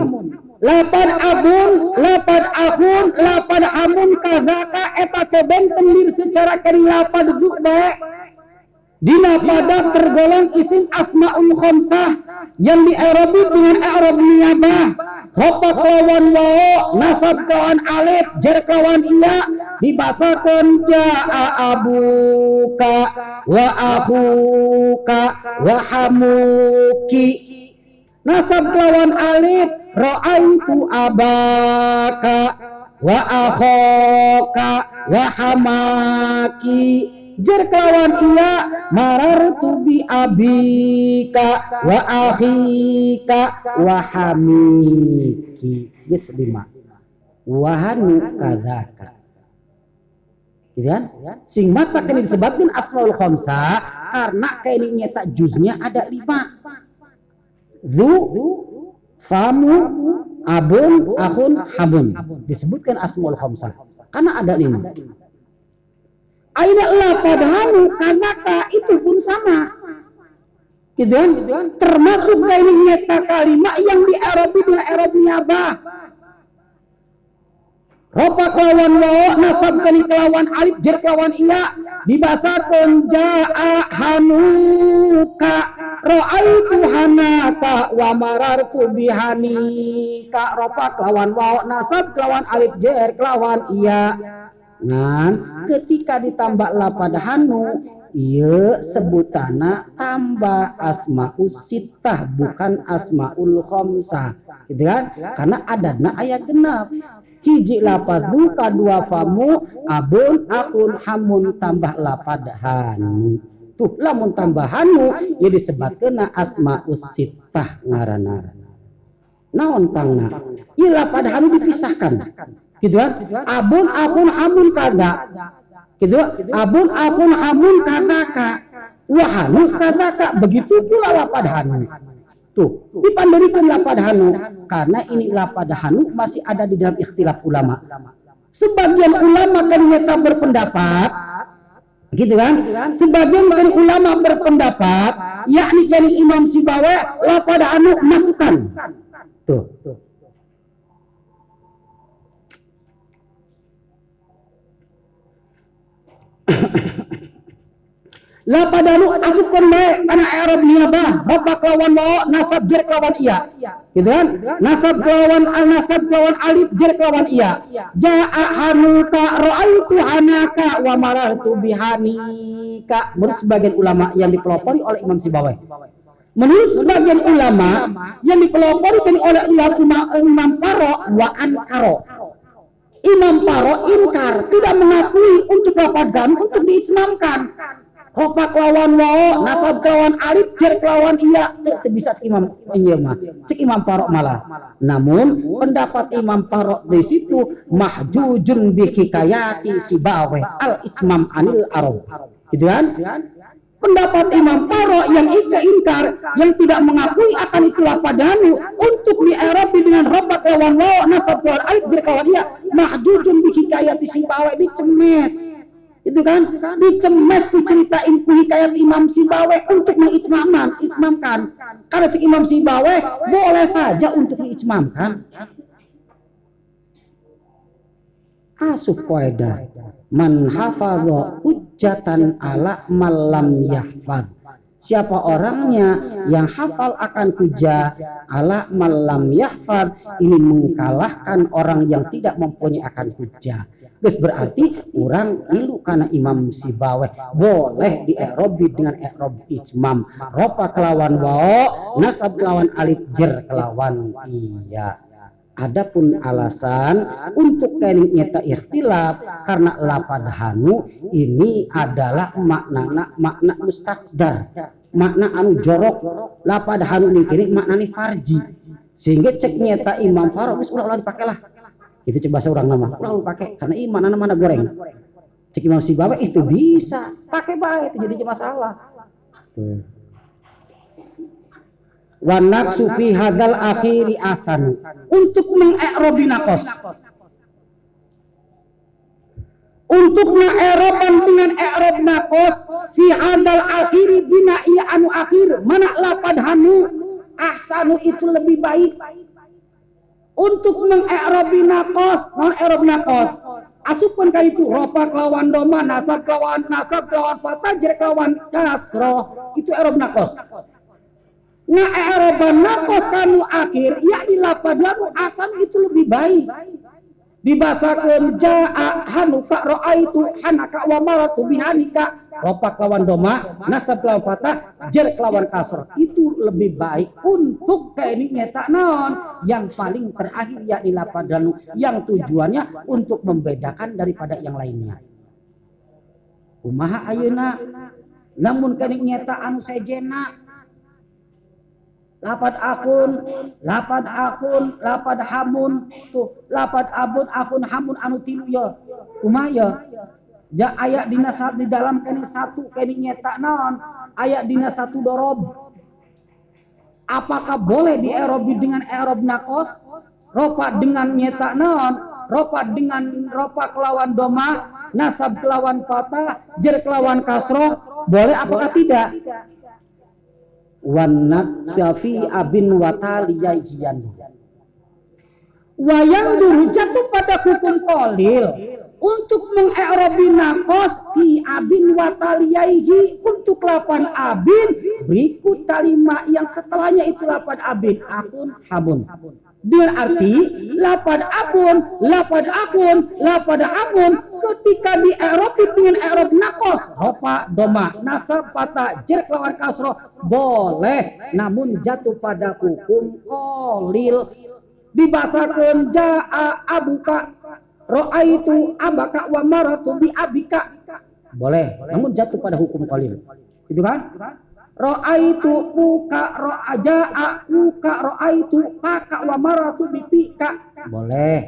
Lapan abun, lapan akhun, lapan amun kazaka eta teben tendir secara kering lapan duduk baik Dina pada tergolong isim asmaul khamsah yang di Arabi dengan Arab niyabah. Hopa kawan wao, nasab kawan alif, jar kawan iya, dibasakan ja'a abuka wa akhuka wa hamuki. Nasab kawan alif, ra'aitu abaka wa akhoka wa hamaki jar kelawan iya marartu bi abika wa akhika wa hamiki. Geus lima. Wahanu kadzaka gitu kan? Sing mata kini disebutkan asmaul khamsa karena kaini nyata juznya ada lima. Zu famu abun akhun habun. Disebutkan asmaul khamsa karena ada lima Aina la padahanu kanaka itu pun sama. Gitu kan? Termasuk dari nyata kalimat yang di Arab itu Arab nyabah. Ropa kelawan wawo nasab kali kelawan alif jer kelawan iya dibasakeun jaa hanuka ra'aitu hanaka wa marartu bihanika ropa kelawan wawo nasab kelawan alif jer kelawan iya Ngan ketika ditambah lapad hanu iya sebutana tambah asmaul sitah bukan asmaul khamsah gitu kan? Karena adana ayat genap. Hiji lapad duka dua famu abun akun hamun tambah lapad hanu. Tuh lamun tambah hanu ya disebutkan asmaul sitah ngarana naon tangna? Iya lapad hanu dipisahkan gitu kan? Abun akun amun kada gitu? Abun akun amun kadaka wahanu kadaka begitu pula lapad hanu tuh dipandirikan lapad hanu karena ini lapad hanu masih ada di dalam ikhtilaf ulama. Sebagian ulama ternyata berpendapat. Gitu kan? Sebagian dari ulama berpendapat yakni dari Imam Sibawa lapad hanu masukkan tuh lapadanu asupkeun bae kana i'rab niyabah ropa kelawan wao nasab jer kelawan iya gitu kan? Nasab kelawan al nasab kelawan alif jer kelawan iya jaa hanuka raaitu hanaka wa marartu bihanika menurut sebagian ulama yang dipelopori oleh Imam Sibawai. Menurut sebagian ulama yang dipelopori oleh ulama Imam, Imam Paro wa ankaro Imam Paro inkar tidak mengakui untuk lafaz gam untuk diislamkan Ropak lawan wao, nasab lawan alif, jer lawan iya, itu bisa cek imam iya mah, cek imam Paro malah. Namun pendapat imam Paro di situ mahjujun bihikayati sibawe al itmam anil arab, gitu kan? Pendapat Imam Paro yang ingkar yang tidak mengakui akan itu lapadanu untuk di Eropa dengan robat lawan wao nasab lawan alif lawan iya mahjujun bihikayati sibawe dicemes. Itu kan? Dicemes ku ceritain ku hikayat Imam Sibawe untuk mengijmaman itmamkan karena cik Imam Sibawe boleh saja untuk diijmamkan. Asuh koeda man hafadha hujjatan ala malam yahfad siapa orangnya yang hafal akan hujah ala malam yahfad ini mengalahkan orang yang tidak mempunyai akan hujah Guys berarti orang ilu karena Imam Sibaweh boleh di Erobi dengan Erob Ijmam. Ropa kelawan wao, nasab kelawan alif jer kelawan iya. Adapun alasan untuk kening nyata ikhtilaf karena lapad hanu ini adalah makna makna mustakdar makna anu jorok. Lapad hanu ini kini makna farji. Sehingga cek nyata Imam Farok ulah ulah dipakai lah itu coba seorang nama. Orang pakai karena iman mana mana goreng. Cek imam si bawa itu bisa. Pakai baik itu jadi masalah wanak sufi hadal akhiri asan untuk mengerobi nakos untuk mengeroban dengan erob nakos fi hadal akhiri dina iya anu akhir mana lapad hanu ahsanu itu lebih baik. Untuk mengerobi nakos non erob nakos asupun kali itu ropa lawan doma nasab lawan nasab lawan fatah jerek lawan kasroh itu erob nakos nga eroban nakos kanu akhir ya lapad lalu asam itu lebih baik. Dibasakan jaa hanuka roa itu hanaka wa maratu bihanika ropa lawan doma nasab lawan fatah jerek lawan kasroh itu lebih baik untuk ini nyata non yang paling terakhir ya di lapadanu yang tujuannya untuk membedakan daripada yang lainnya. Kumaha ayeuna? Namun kening nyata anu sejena lapad akun lapad akun lapad hamun. Tuh lapad abun akun hamun anu tilu ya. Kumaya ja ayat dina di dalam kene satu kene nyeta non ayat dina satu dorob. Apakah boleh di Erobi dengan Erob nakos? Ropa dengan nyeta non ropa dengan ropa kelawan doma nasab kelawan patah jer kelawan kasro boleh apakah tidak wanat syafi abin wataliyaijian wayang dulu jatuh pada hukum kolil untuk mengerobi nakos fi abin wataliyaihi untuk lapan abin. Berikut kalima yang setelahnya itu lapan abin. Akun habun dengan arti lapan abun lapan akun lapan abun ketika di Eropa dengan Eropa nakos rofa doma nasab pata jerk lawan kasro boleh namun jatuh pada hukum kolil. Dibasakan jaa abuka roa itu abaka wa maratu bi abika. Boleh namun jatuh pada hukum qalil itu kan roa itu uka roa jaa uka roa itu paka wa maratu bi pika boleh.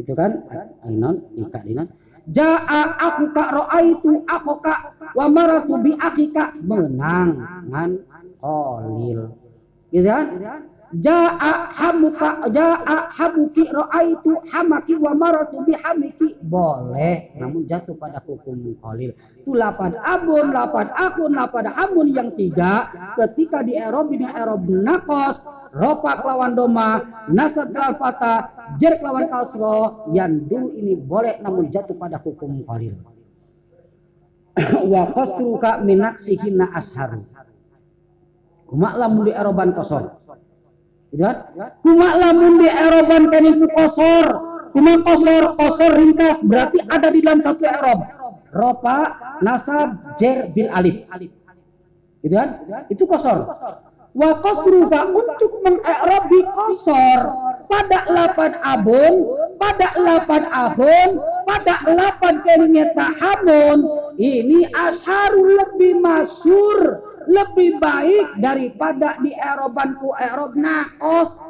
Itu kan? Ainon ika dinan. Jaa aku ka roa itu aku ka wa maratu bi akika menang ngan qalil gitu kan jaa hamuka jaa hamuki itu hamaki wa maratu bihamiki. Boleh namun jatuh pada hukum qalil itu lapan abun lapan akun lapan hamun yang tiga. Ketika di erob ini erob nakos ropa lawan doma nasab lawan fata jer lawan kasro yang dulu ini boleh namun jatuh pada hukum qalil wa qasruka minaksihinna asharu. Kumak lamun di eroban kosor gitu kan kumak lamun di eroban kaniku kosor. Kumak kosor kosor ringkas berarti ada di dalam satu erob ropa nasab jer bil alif. Gitu kan? Itu kosor. Wa qasruka untuk mengerobi kosor. Pada lapan abun pada lapan ahun pada lapan keringeta hamun ini asharul lebih masyur lebih baik daripada di eroban ku erob. Nakos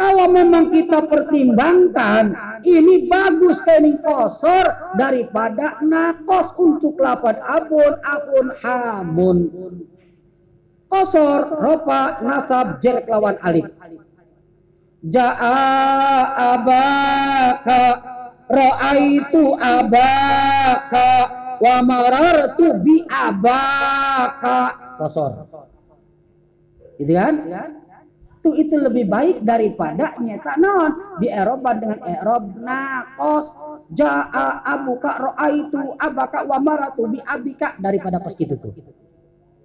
kalau memang kita pertimbangkan ini bagus kening kosor daripada nakos untuk lapan abun ahun hamun. Kosor ropa nasab jer lawan alif Ja'a abaka Ra'aitu abaka Wa marartu bi abaka Kosor Gitu kan? Itu itu lebih baik daripada nyata non di Eropa dengan Erob nakos ja'a abuka ra'aitu abaka wa maratu bi abika daripada pas gitu tuh.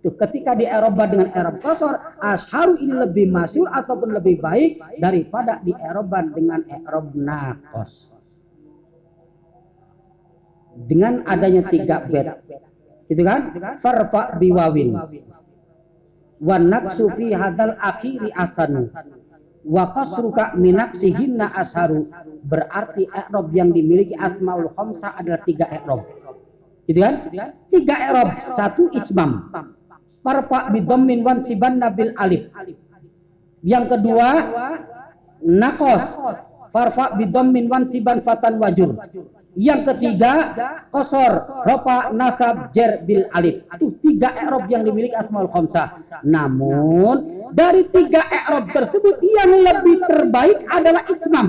Tuh, ketika di Eropa dengan Eropa kosor, asharu ini lebih masyur ataupun lebih baik daripada di Eropa dengan Eropa nakos. Dengan adanya tiga bed, gitu kan? Farfa biwawin. Wan naksu fi hadal akhiri asanu. Wa qasruka minaksihinna asharu. Berarti Erob yang dimiliki Asmaul Khamsah adalah tiga Erob. Gitu kan? Tiga Erob, satu Ismam parfa bidhammin wan siban nabil alif. Yang kedua nakos farfa bidhammin wan siban fatan wajur. Yang ketiga kosor ropa nasab jer bil alif. Itu tiga i'rab yang dimiliki asmaul khamsah. Namun dari tiga i'rab tersebut yang lebih terbaik adalah ismam.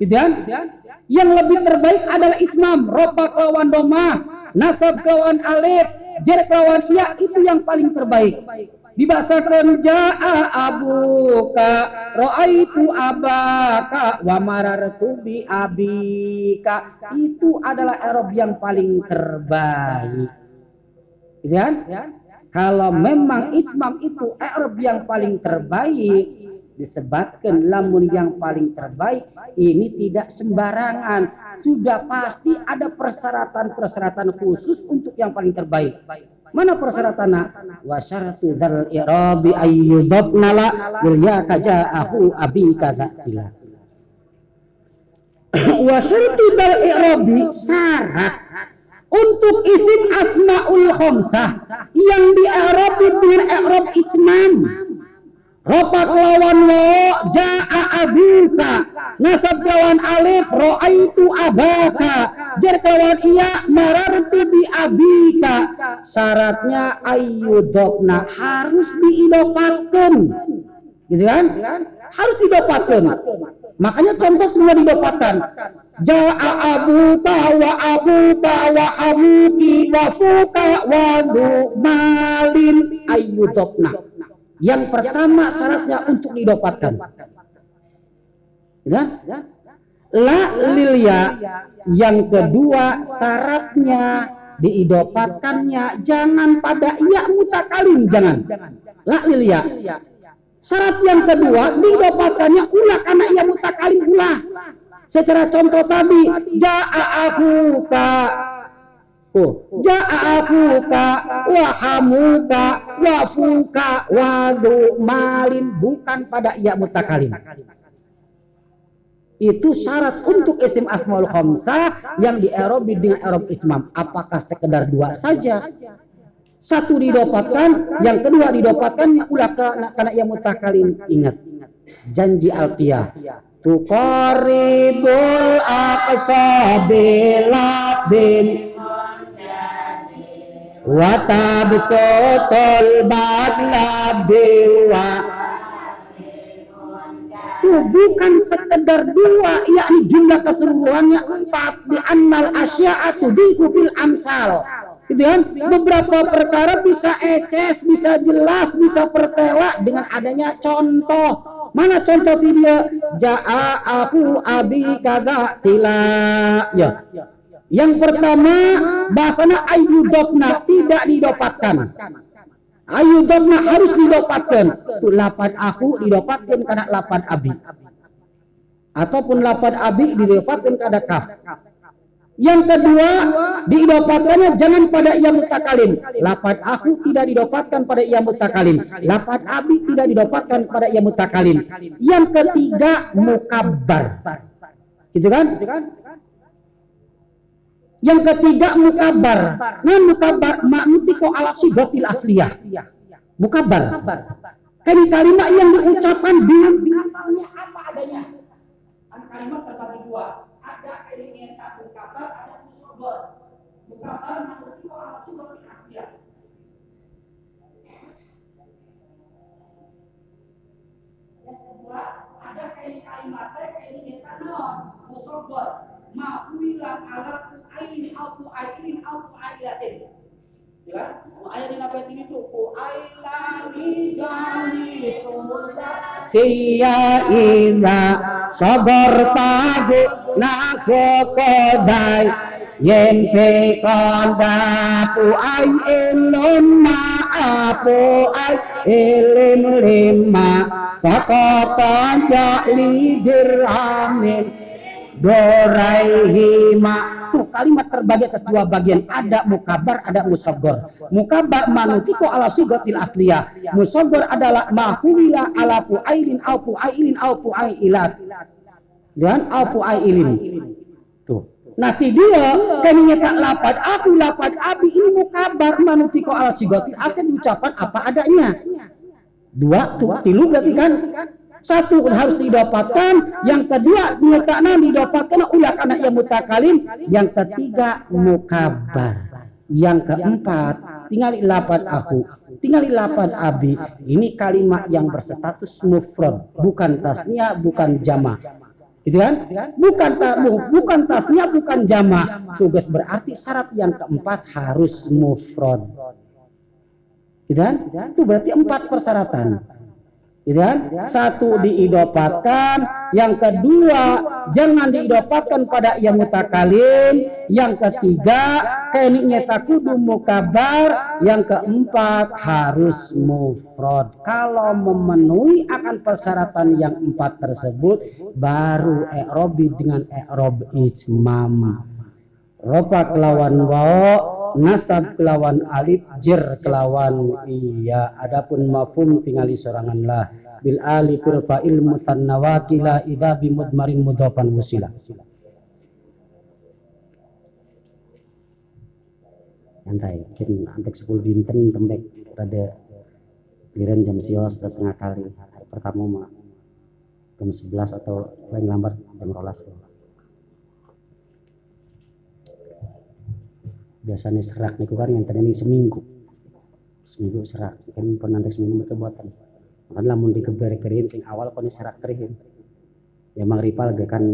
Gitu kan? Yang lebih terbaik adalah ismam, ropa kelawan doma, nasab kelawan alif, jer lawan iya itu yang paling terbaik dibasakan jaa abuka ro'aitu abaka wa marartu bi abika. Itu adalah erob yang paling terbaik. Gitu kan? Kalau memang ismam itu erob yang paling terbaik disebutkan lamun yang paling terbaik ini tidak sembarangan. Sudah pasti ada persyaratan-persyaratan khusus untuk yang paling terbaik. Mana persyaratannya? Wa syaratu dzal irabi ayyudabna la ya kaja'ahu abi kadzatila. Wa syaratu dzal irabi syarat untuk isim asmaul khamsah yang di dengan i'rab isman Ropak lawan lo ja'a abuka nasab lawan alif ro'aitu abaka. Jar lawan iya marartu bi abika. Syaratnya ayyudokna harus diidopatkan. Gitu kan? Harus didapatkan makanya contoh semua didapatkan ja'a abuka wa abuka wa abuki wa fuka wa malin ayyudokna yang pertama syaratnya untuk didapatkan. Ya? La lilia. Yang kedua syaratnya diidopatkannya jangan pada iya mutakalim jangan. La lilia. Syarat yang kedua didapatkannya ulah karena ia mutakalim ulah. Secara contoh tadi ja'a afuka Oh, ja'afuka wa hamuka wa fuka wa malin bukan pada ia mutakalim. Itu syarat untuk isim asmaul khamsah yang di Erobi dengan Erob ismam. Apakah sekedar dua saja? Satu didapatkan, yang kedua didapatkan ulah karena ia mutakalim. Ingat, janji alfiah. Tukaribul aqsa bilabin Tabsotol badla bewa itu bukan sekedar dua yakni jumlah keseluruhannya empat di annal asya'atu bil amsal. Gitu kan? Beberapa perkara bisa eces bisa jelas bisa pertela dengan adanya contoh. Mana contoh dia? Ja'a aku abi kada tila. Ya Yang pertama bahasana ayudopna tidak didapatkan. Ayudopna harus didapatkan. Lapan aku didapatkan karena lapan abi. Ataupun lapan abi didapatkan karena kaf. Yang kedua, didapatkannya jangan pada ia mutakalim. Lapan aku tidak didapatkan pada ia mutakalim. Lapan abi tidak didapatkan pada ia mutakalim. Yang ketiga, mukabbar. Gitu kan? Yang ketiga mukabar. Nah mukabar maknuti ko ala sigotil asliyah. Mukabar. Kan kalimat yang diucapkan dengan asalnya apa adanya. Kan kalimat terbagi dua. Ada kalimat tak mukabar, ada musobor. Mukabar maknuti ko ala sigotil asliyah. Yang kedua, ada kalimat kalimat non musobor. Ma'uila ala au ain au ailatin. Ya kan? Ayat yang apa ini tuh? Ailani jani Siya ila sabar pagu nago kodai yen pe konda pu ai elon ma apu ai elim lima Fakatan ja'li dirhamin Doraihima. Tuh kalimat terbagi atas dua bagian. Ada mukabar ada musogor mukabar manutiko ala sigotil asliyah. Musogor adalah mahuwila ala pu'ailin au pu'ailin au pu'ailat dan au pu'ailin tuh. Nanti dia kan tak lapat aku lapat abi ini mukabar manutiko ala sigotil asliyah. Ucapan apa adanya? Dua tuh tilu berarti kan satu harus didapatkan, yang kedua diletakkan didapatkan ulah anak yang mutakalim, yang ketiga mukabar, yang keempat tinggal lapan aku, tinggal lapan abi. Ini kalimat yang berstatus mufrad, bukan tasnya, bukan jama. Gitu kan? Bukan ta, bukan tasnya, bukan jama. Tugas berarti syarat yang keempat harus mufrad. Gitu kan? Itu berarti empat persyaratan. Gitu kan? Satu diidopatkan, yang kedua jangan diidopatkan pada yang mutakalim, yang ketiga keniknya takudu mukabar, yang keempat harus mufrad. Kalau memenuhi akan persyaratan yang empat tersebut, baru i'robi dengan i'rob ijmam. Ropa kelawan wao, nasab kelawan alif jer kelawan iya. Adapun mafhum tingali sorangan lah. Bil ali firfa ilmu tannawakila idha bimudmarin mudhafan musila santai mungkin antek 10 dinten tembek. Rada liren jam sios setengah kali. Pertama mah jam 11 atau paling lambat jam rolas biasanya serak niku kan yang tadi seminggu. Seminggu serak. Kan pun nanti seminggu mereka buatan. Makan lamun dikeber-kerin sing awal pun serak terihin ya mang ripal gak kan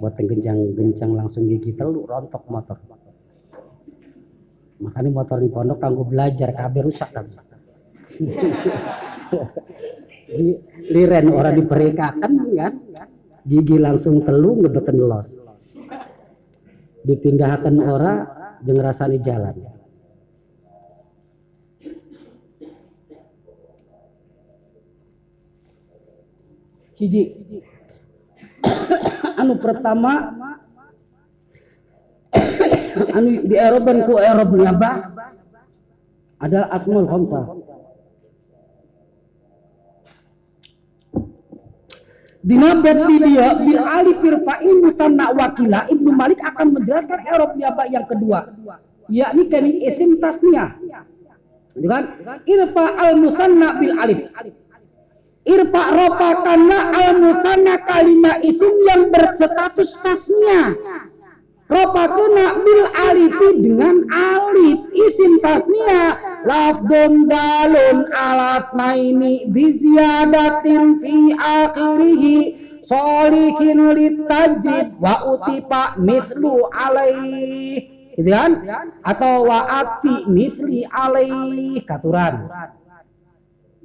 buat gencang gencang langsung gigi telu rontok motor. Makanya motor di pondok kanggo belajar kabeh rusak kan. Liren orang diperikakan kan. Gigi langsung telu ngebeten los. Dipindahkan orang jeung rasani jalan. Hiji. Anu pertama anu di Eropa ku Eropa nyabah adalah asmul khamsah Dinabati dia bil alif irfa'in mutanna wakila Ibnu Malik akan menjelaskan Eropa nyabah yang kedua yakni kani isim tasnya kan? Irfa al musanna bil alif. Irfa ropa karena al musanna kalimat isim yang berstatus tasnya ropa kena bil alifi dengan alif isim tasnya lafdun dalun alat maini biziadatin fi akhirihi. Solihin litajib wa utipa mislu alaih. Gitu kan? Atau wa'atfi misli alaih. Katuran.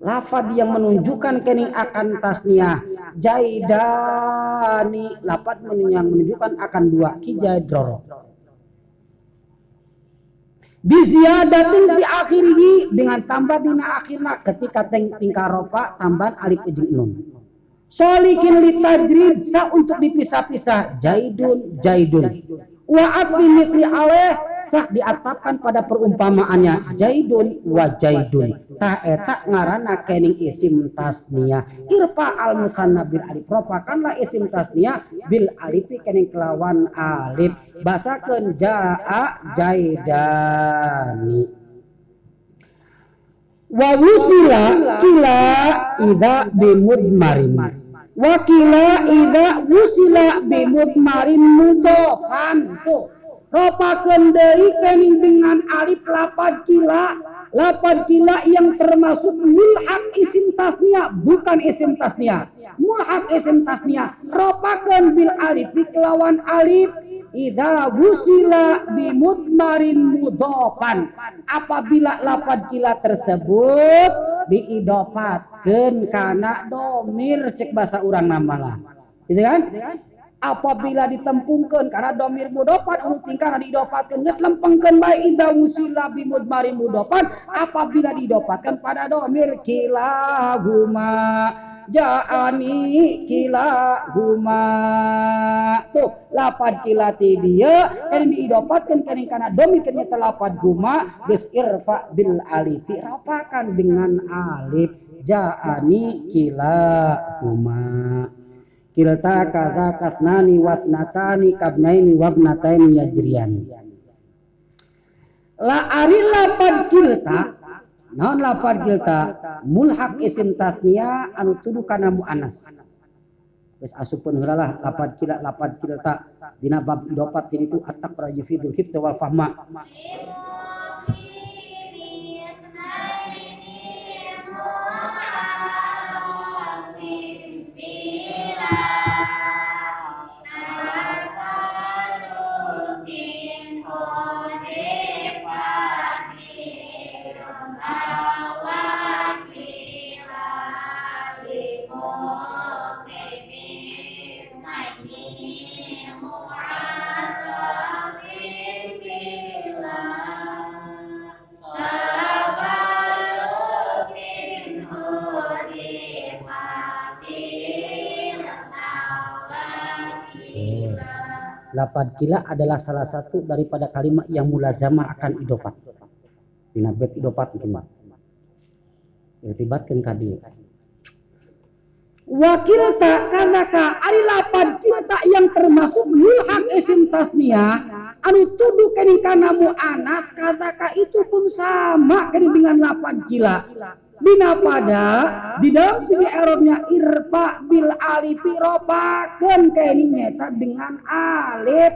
Lafad yang menunjukkan kening akan tasnya jaidani. Lapat yang menunjukkan akan dua kijai droro. Biziadatin fi akhirih dengan tambah dina akhirna ketika teng tingkah ropa tambahan alif ijin nun. Solikin litajrid sa untuk dipisah-pisah jaidun jaidun. Wa atbi mitli aleh sah diatapkan pada perumpamaannya jaidun wa jaidun. Tah eta ngaranna kening isim tasniyah. Irfa al musanna bil alif ropakanlah isim tasniyah bil alifi kening kelawan alif. Basakeun jaa jaidani. Wa wusila kila ida bimudmarin. Wakila ida wusila bimudmarin mudofan tuh. Ropakeun deui kening dengan alif lapad kila lapad kila yang termasuk mulhak isim tasnia bukan isim tasnia. Mulhak isim tasnia. Ropakeun bil alif kelawan alif Ida wusila bimudmarin mudofan apabila lapad kila tersebut diidopatkan karena domir cek bahasa orang namalah gitu kan? Apabila ditempungkan karena domir mudopat anu tingkah diidopatkan geus lempengkeun bae ida wusila bimudmarin mudofan apabila diidopatkan pada domir kilahuma jaani kila huma tuh lapad kilati dia. Kan diidopatkan kening kana domi ternyata lapad huma geus irfa bil alifi rapakan dengan alif. Jaani kila huma kilta kaza kasnani wasnatani kabnaini wabnataini yajriyani la ari lapad kilta naon lapad kilta mulhak isim tasnia anu tuduh kana muannas geus asupun heula lah lapad kila lapad kilta dina bab idopat itu atak rajufidul hibta wal fahma Lapad kila adalah salah satu daripada kalimat yang mulazamah akan idofat. Dina bet idofat kemar. Irtibatkan kadi. Wakil tak kanaka ari lapad kita yang termasuk mulhak isim tasnia anu tuduh kening kana mu'anas kata itu pun sama kening dengan lapad kila Bina pada di dalam segi Eropnya irfa bil alifi ropaken kening nyata dengan alif.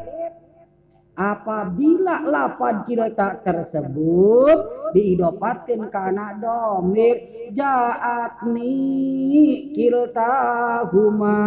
Apabila lapad kilta tersebut diidopatkan karena domir. Jaatni kilta huma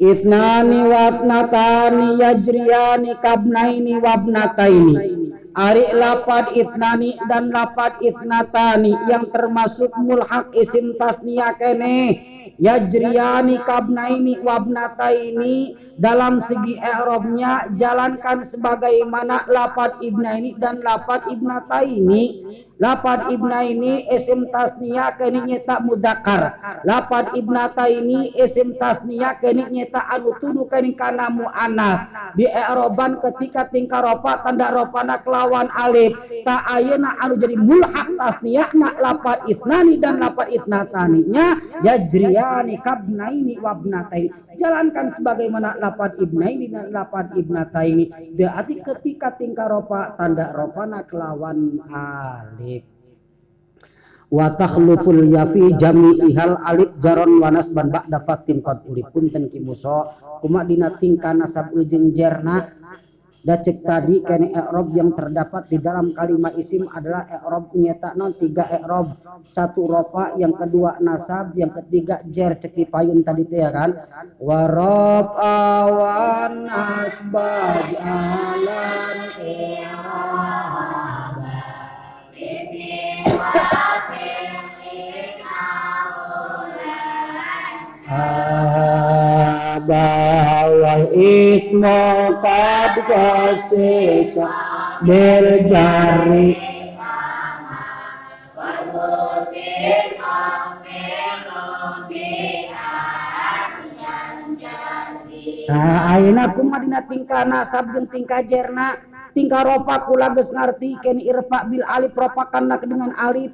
Itnani watnatani yajriyani kabnaini wabnataini Ari lapad isnani dan lapad isnatani yang termasuk mulhak isim tasniya kene yajriyani kabnaini wabnataini. Dalam segi i'rabnya jalankan sebagaimana lapad ibnaini dan lapad ibnataini. Lapad ibnaini isim tasniya kene nyeta mudakar lapad ibnataini isim tasniya kene nyeta anu tuduh kene kana muannas di i'raban ketika tingkah ropa tanda ropana kelawan alif. Ta ayeuna anu jadi mulhak tasniya na lapad isnani dan lapad isnatani nya yajriyani kabnaini wabnataini jalankan sebagaimana lapad ibnaini dan lapad ibnataini. Berarti ketika tingkah ropa tanda ropana kelawan alif. Wa takhluful yafi jami'ihal alif jaron wanas ban ba'da fatin qad ulip punten ki muso. Kuma dina tingkah nasab ujung jerna da cek tadi kene i'rab yang terdapat di dalam kalimat isim adalah i'rab non tiga i'rab. Satu rofa yang kedua nasab yang ketiga jer. Cek di payun tadi teh ya kan? Warab awan nasbaj alan i'rab bawal ismo kad kasisa bil jari Nah, ayeuna kumadina tingkah nasab jeung tingkah jerna? Tingkah ropa kula geus ngarti ken irfa bil alif ropakanna dengan alif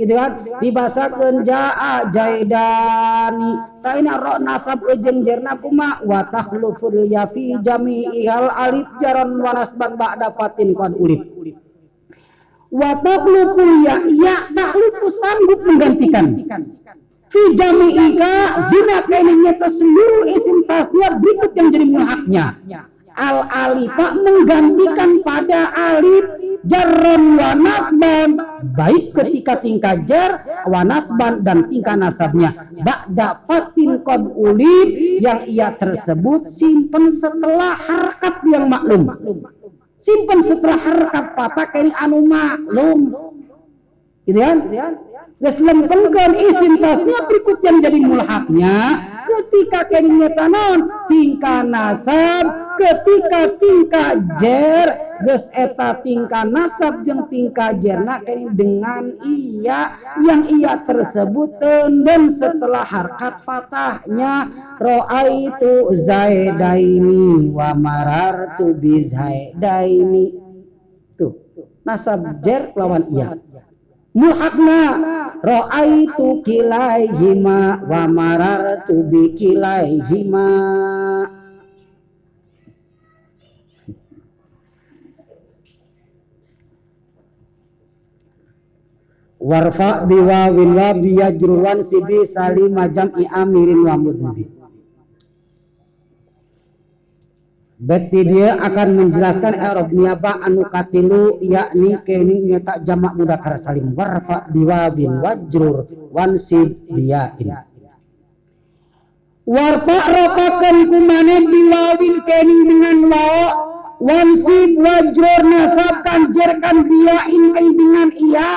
gitu kan? Dibasakeun jaa jaidani. Taina ro nasab ejeng jerna kuma wa takhluful ya fi jami'il alif jaran wa nasban ba'da fatin qad ulif. Wa takhluful ya ya takhlufu sanggup menggantikan. Fi jami'ika bina kaini nyata seluruh isim tasniah berikut yang jadi mulhaknya al alifa menggantikan pada alif jarron wa nasban baik ketika tingkah jar wa nasban dan tingkah nasabnya. Ba'da fatin qad ulif yang ia tersebut simpen setelah harkat yang maklum. Simpen setelah harkat patah kaini anu maklum gitu kan? Geus lempengkeun isim tasnya berikut yang jadi mulhaknya. Ketika kene tanon tingkah nasab. Ketika tingkah jer geus eta tingkah nasab jeung tingkah jerna kene dengan iya. Yang iya tersebut dan setelah harkat fatahnya. Roaitu zaidaini wa marartu bi zaidaini. Tuh nasab jer lawan iya mulhakna ro'aitu kilaihima wa marartu bi kilaihima. Warfa biwawin wa biyajruwan sibi salima jam'i amirin wa mudnabi Berarti dia akan menjelaskan Arab niaba anu katilu yakni kini nyata jamak mudakar salim. Warfa biwabin wajrur wansib diyain. Warfa rokakan kumane biwabin kini dengan wa wansib wajrur nasabkan jerkan biyain dengan iya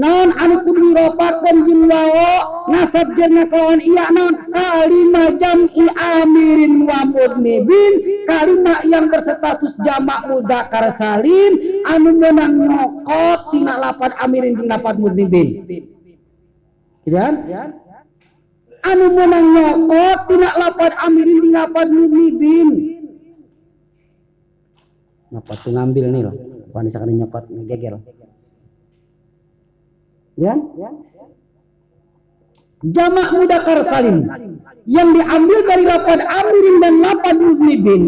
naon anu kudu diropakeun jeung wao nasab jeung kawan iya naon salima jam'i amirin wa mudnibin kalimat yang berstatus jamak mudzakkar salim anu meunang nyokot tina lapan amirin jeung lapan mudnibin gitu kan? Anu meunang nyokot tina lapan amirin jeung lapan mudnibin Ngapa tuh ngambil nih loh, wanita kan nyokot ngegegel ya? Jamak mudakar salim yang diambil dari lapan amirin dan lapan mudnibin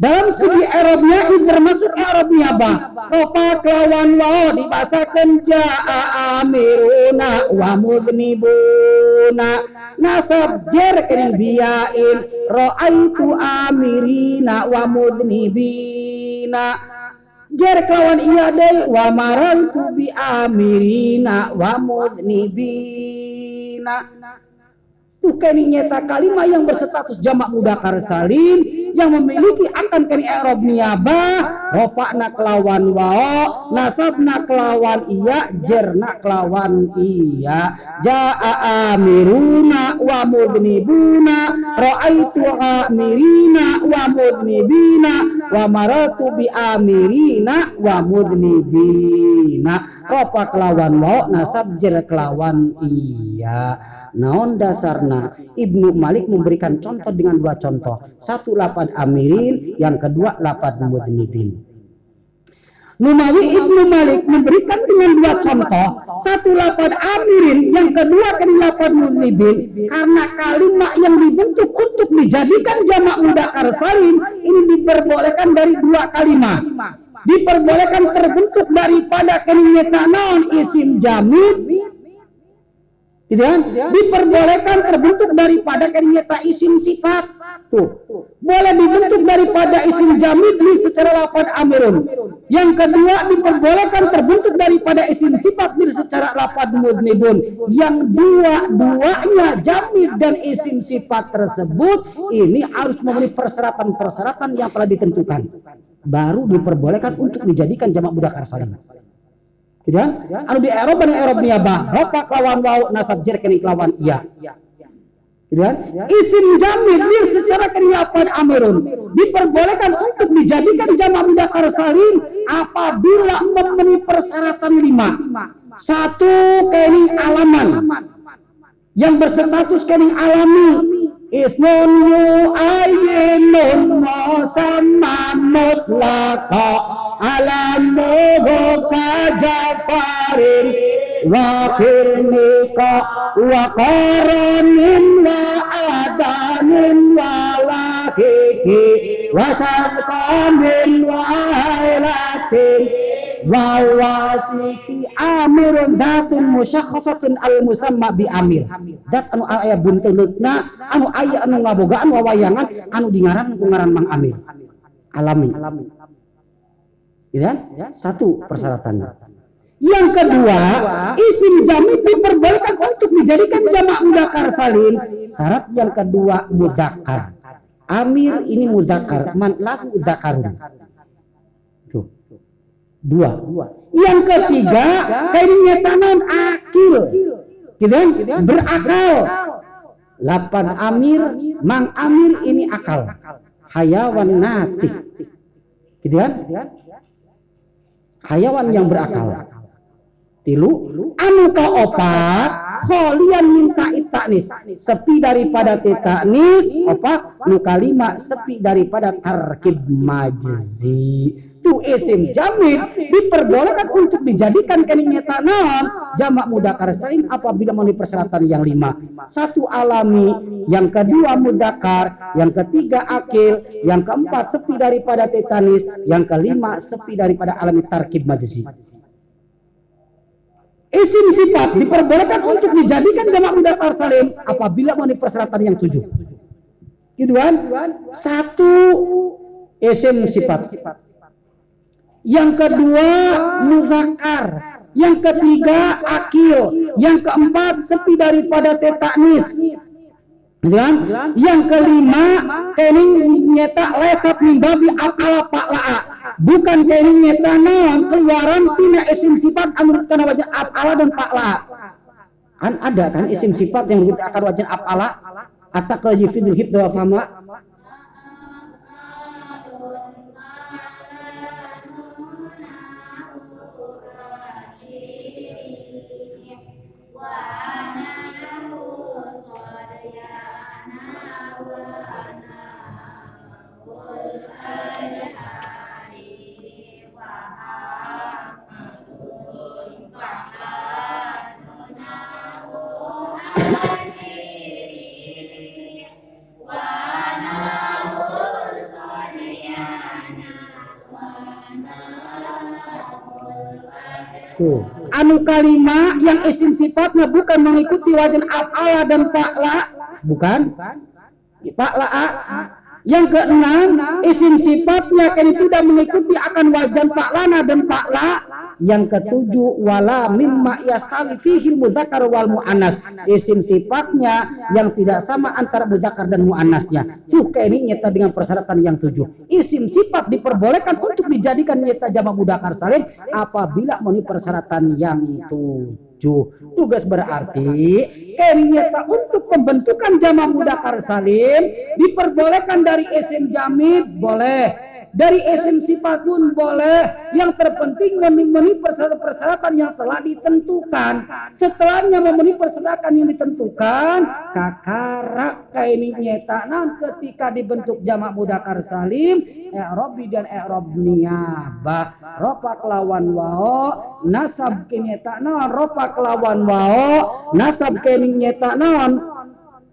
dalam segi Arabnya ini termasuk Arabnya bah ropa kelawan wa dibasakan ja'a amiruna wa mudnibuna. Nasab jer kening biyain ro'aitu amirina wa mudnibina jar kelawan iya deh wa marantu bi amirina wa mudnibina tuh kini nyata kalimat yang berstatus jamak mudakar salim yang memiliki akan kini erob niabah nak kelawan wao nak kelawan iya nak kelawan iya. Jaa amiruna wa mudnibuna ra'aitu amirina wa mudnibina wa maratu bi amirina wa mudnibina. Ropa kelawan wao nasab jer kelawan iya naon dasarna Ibnu Malik memberikan contoh dengan dua contoh. Satu lapan amirin yang kedua lapan mudnibin. Numawi Ibnu Malik memberikan dengan dua contoh. Satu lapan amirin yang kedua lapan mudnibin. Karena kalimat yang dibentuk untuk dijadikan jamak mudakar salim ini diperbolehkan dari dua kalimat. Diperbolehkan terbentuk daripada kenyata naon isim jamid gitu kan? Diperbolehkan terbentuk daripada kenyata isim sifat. Tuh. Boleh dibentuk daripada isim jamid ini secara lapan amirun. Yang kedua diperbolehkan terbentuk daripada isim sifat ini secara lapan mudnibun. Yang dua-duanya jamid dan isim sifat tersebut ini harus memenuhi persyaratan-persyaratan yang telah ditentukan. Baru diperbolehkan untuk dijadikan jamak mudakar salim gitu kan anu di Eropa dan Eropa niabah ropa kelawan wau nasab jer kini kelawan iya Gitu kan? Isim jamid dir secara kenyataan amirun. Diperbolehkan untuk dijadikan jamak mudakar salim apabila memenuhi persyaratan lima. Satu kening alaman. Yang berstatus kening alami. Ismun yu ayyinun musamma mutlaka kajafarin wa khirnika wa adanin wa lahiki wa sadqanin wa hailatin wa wasiki amirun datun musyakhasatun al musamma bi amir. Dat anu aya bunteuleukeuna anu aya anu ngabogaan wawayangan anu dingaran ku ngaran Mang Amir. Alami ya satu persyaratannya yang kedua, isim jamid diperbolehkan untuk dijadikan jamak mudakar salim. Syarat yang kedua mudakar. Amir ini mudakar, man lahu zakarun. Tuh. Dua. Yang ketiga, kayaknya tanam akil. Gitu kan? Berakal. Lapan amir, mang amir ini akal. Hayawan natik. Gitu kan? Hayawan yang berakal. tilu anu ka opat kholian minta itaknis sepi daripada tetaknis opat nu kalima sepi daripada tarkib majzi tu isim jamid diperbolehkan untuk dijadikan kening naon jamak mudakar sain apabila memenuhi persyaratan yang lima satu alami yang kedua mudakar yang ketiga akil yang keempat sepi daripada tetanis yang kelima sepi daripada alami tarkib majzi Isim sifat diperbolehkan untuk dijadikan jamak mudzakkar salim apabila memenuhi persyaratan yang tujuh. Gitu kan? Satu isim sifat. Yang kedua muzakkar. Yang ketiga akil. Yang keempat sepi daripada tetaknis. Kan? Yang kelima kening nyeta lesat mimbabi ala paklaa bukan kening nyeta naon keluaran tina isim sifat anu kana wajah afala dan pakla kan ada kan isim sifat yang kita akan wajah afala atak lagi fidul hibda wa Anu kalima yang isim sifatnya bukan mengikuti wajan af'ala dan fa'la, bukan? Fa'la Yang keenam, isim sifatnya kan tidak mengikuti akan wajan fa'lana dan fa'la. Yang ketujuh, wala mimma yastawi fihi mudzakkar wal muannas. Isim sifatnya yang tidak sama antara mudzakkar dan muannasnya. Tuh kayak ini nyata dengan persyaratan yang tujuh. Isim sifat diperbolehkan untuk dijadikan nyata jamak mudzakkar salim apabila memenuhi persyaratan yang tujuh. Tugas berarti ternyata untuk pembentukan jamak mudakar salim diperbolehkan dari isim jamid boleh dari sifat pun boleh. Yang terpenting memenuhi persyaratan-persyaratan yang telah ditentukan. Setelahnya memenuhi persyaratan yang ditentukan kakarak kaini nyetanan ketika dibentuk jamak mudakar salim i'robi dan i'rob niyabah ropa kelawan wao nasab kenyeta naon ropa kelawan wao nasab kening nyeta naon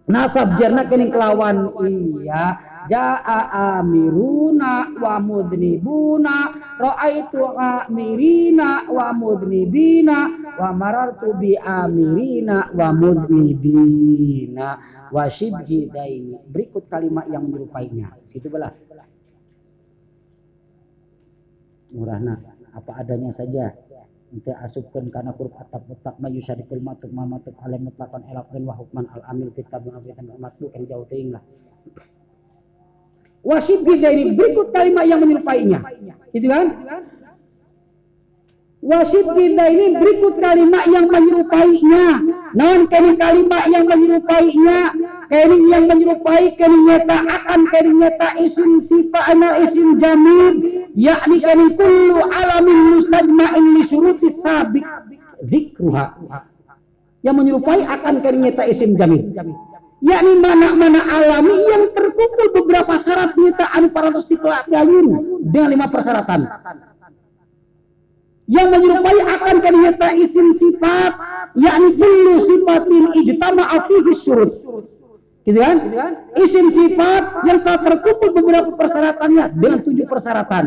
nasab jerna kening kelawan iya jaa amiruna wa mudnibuna. Raaitu amirina wa mudnibina. Wa marartu bi amirina wa mudnibina. Wa shibhi daini berikut kalimat yang menyerupainya situ belah murahna apa adanya saja. Nanti asupkan karena huruf atap mayu syarikul matuk mamatuk alim mutlakan elakkan wa hukman al amil kitab matuk yang jauh ting Wasib ini berikut kalimat yang menyerupainya. Gitu kan? Wasib ini berikut kalimat yang menyerupainya. Non kini kalimat yang menyerupainya kening yang menyerupai kening nyata akan kening nyata isim sifat isim jamil yakni kening kullu alamin mustajma'in li syuruti sabik zikruha yang menyerupai akan kening nyata isim jamil yakni mana-mana alami yang terkumpul beberapa syarat nyata anu parantos dipelajari dengan lima persyaratan. Yang menyerupai akan kenyata isim sifat yakni kullu sifatin ijtama'a fihi syurut. Gitu kan? Isim sifat yang telah terkumpul beberapa persyaratannya dengan tujuh persyaratan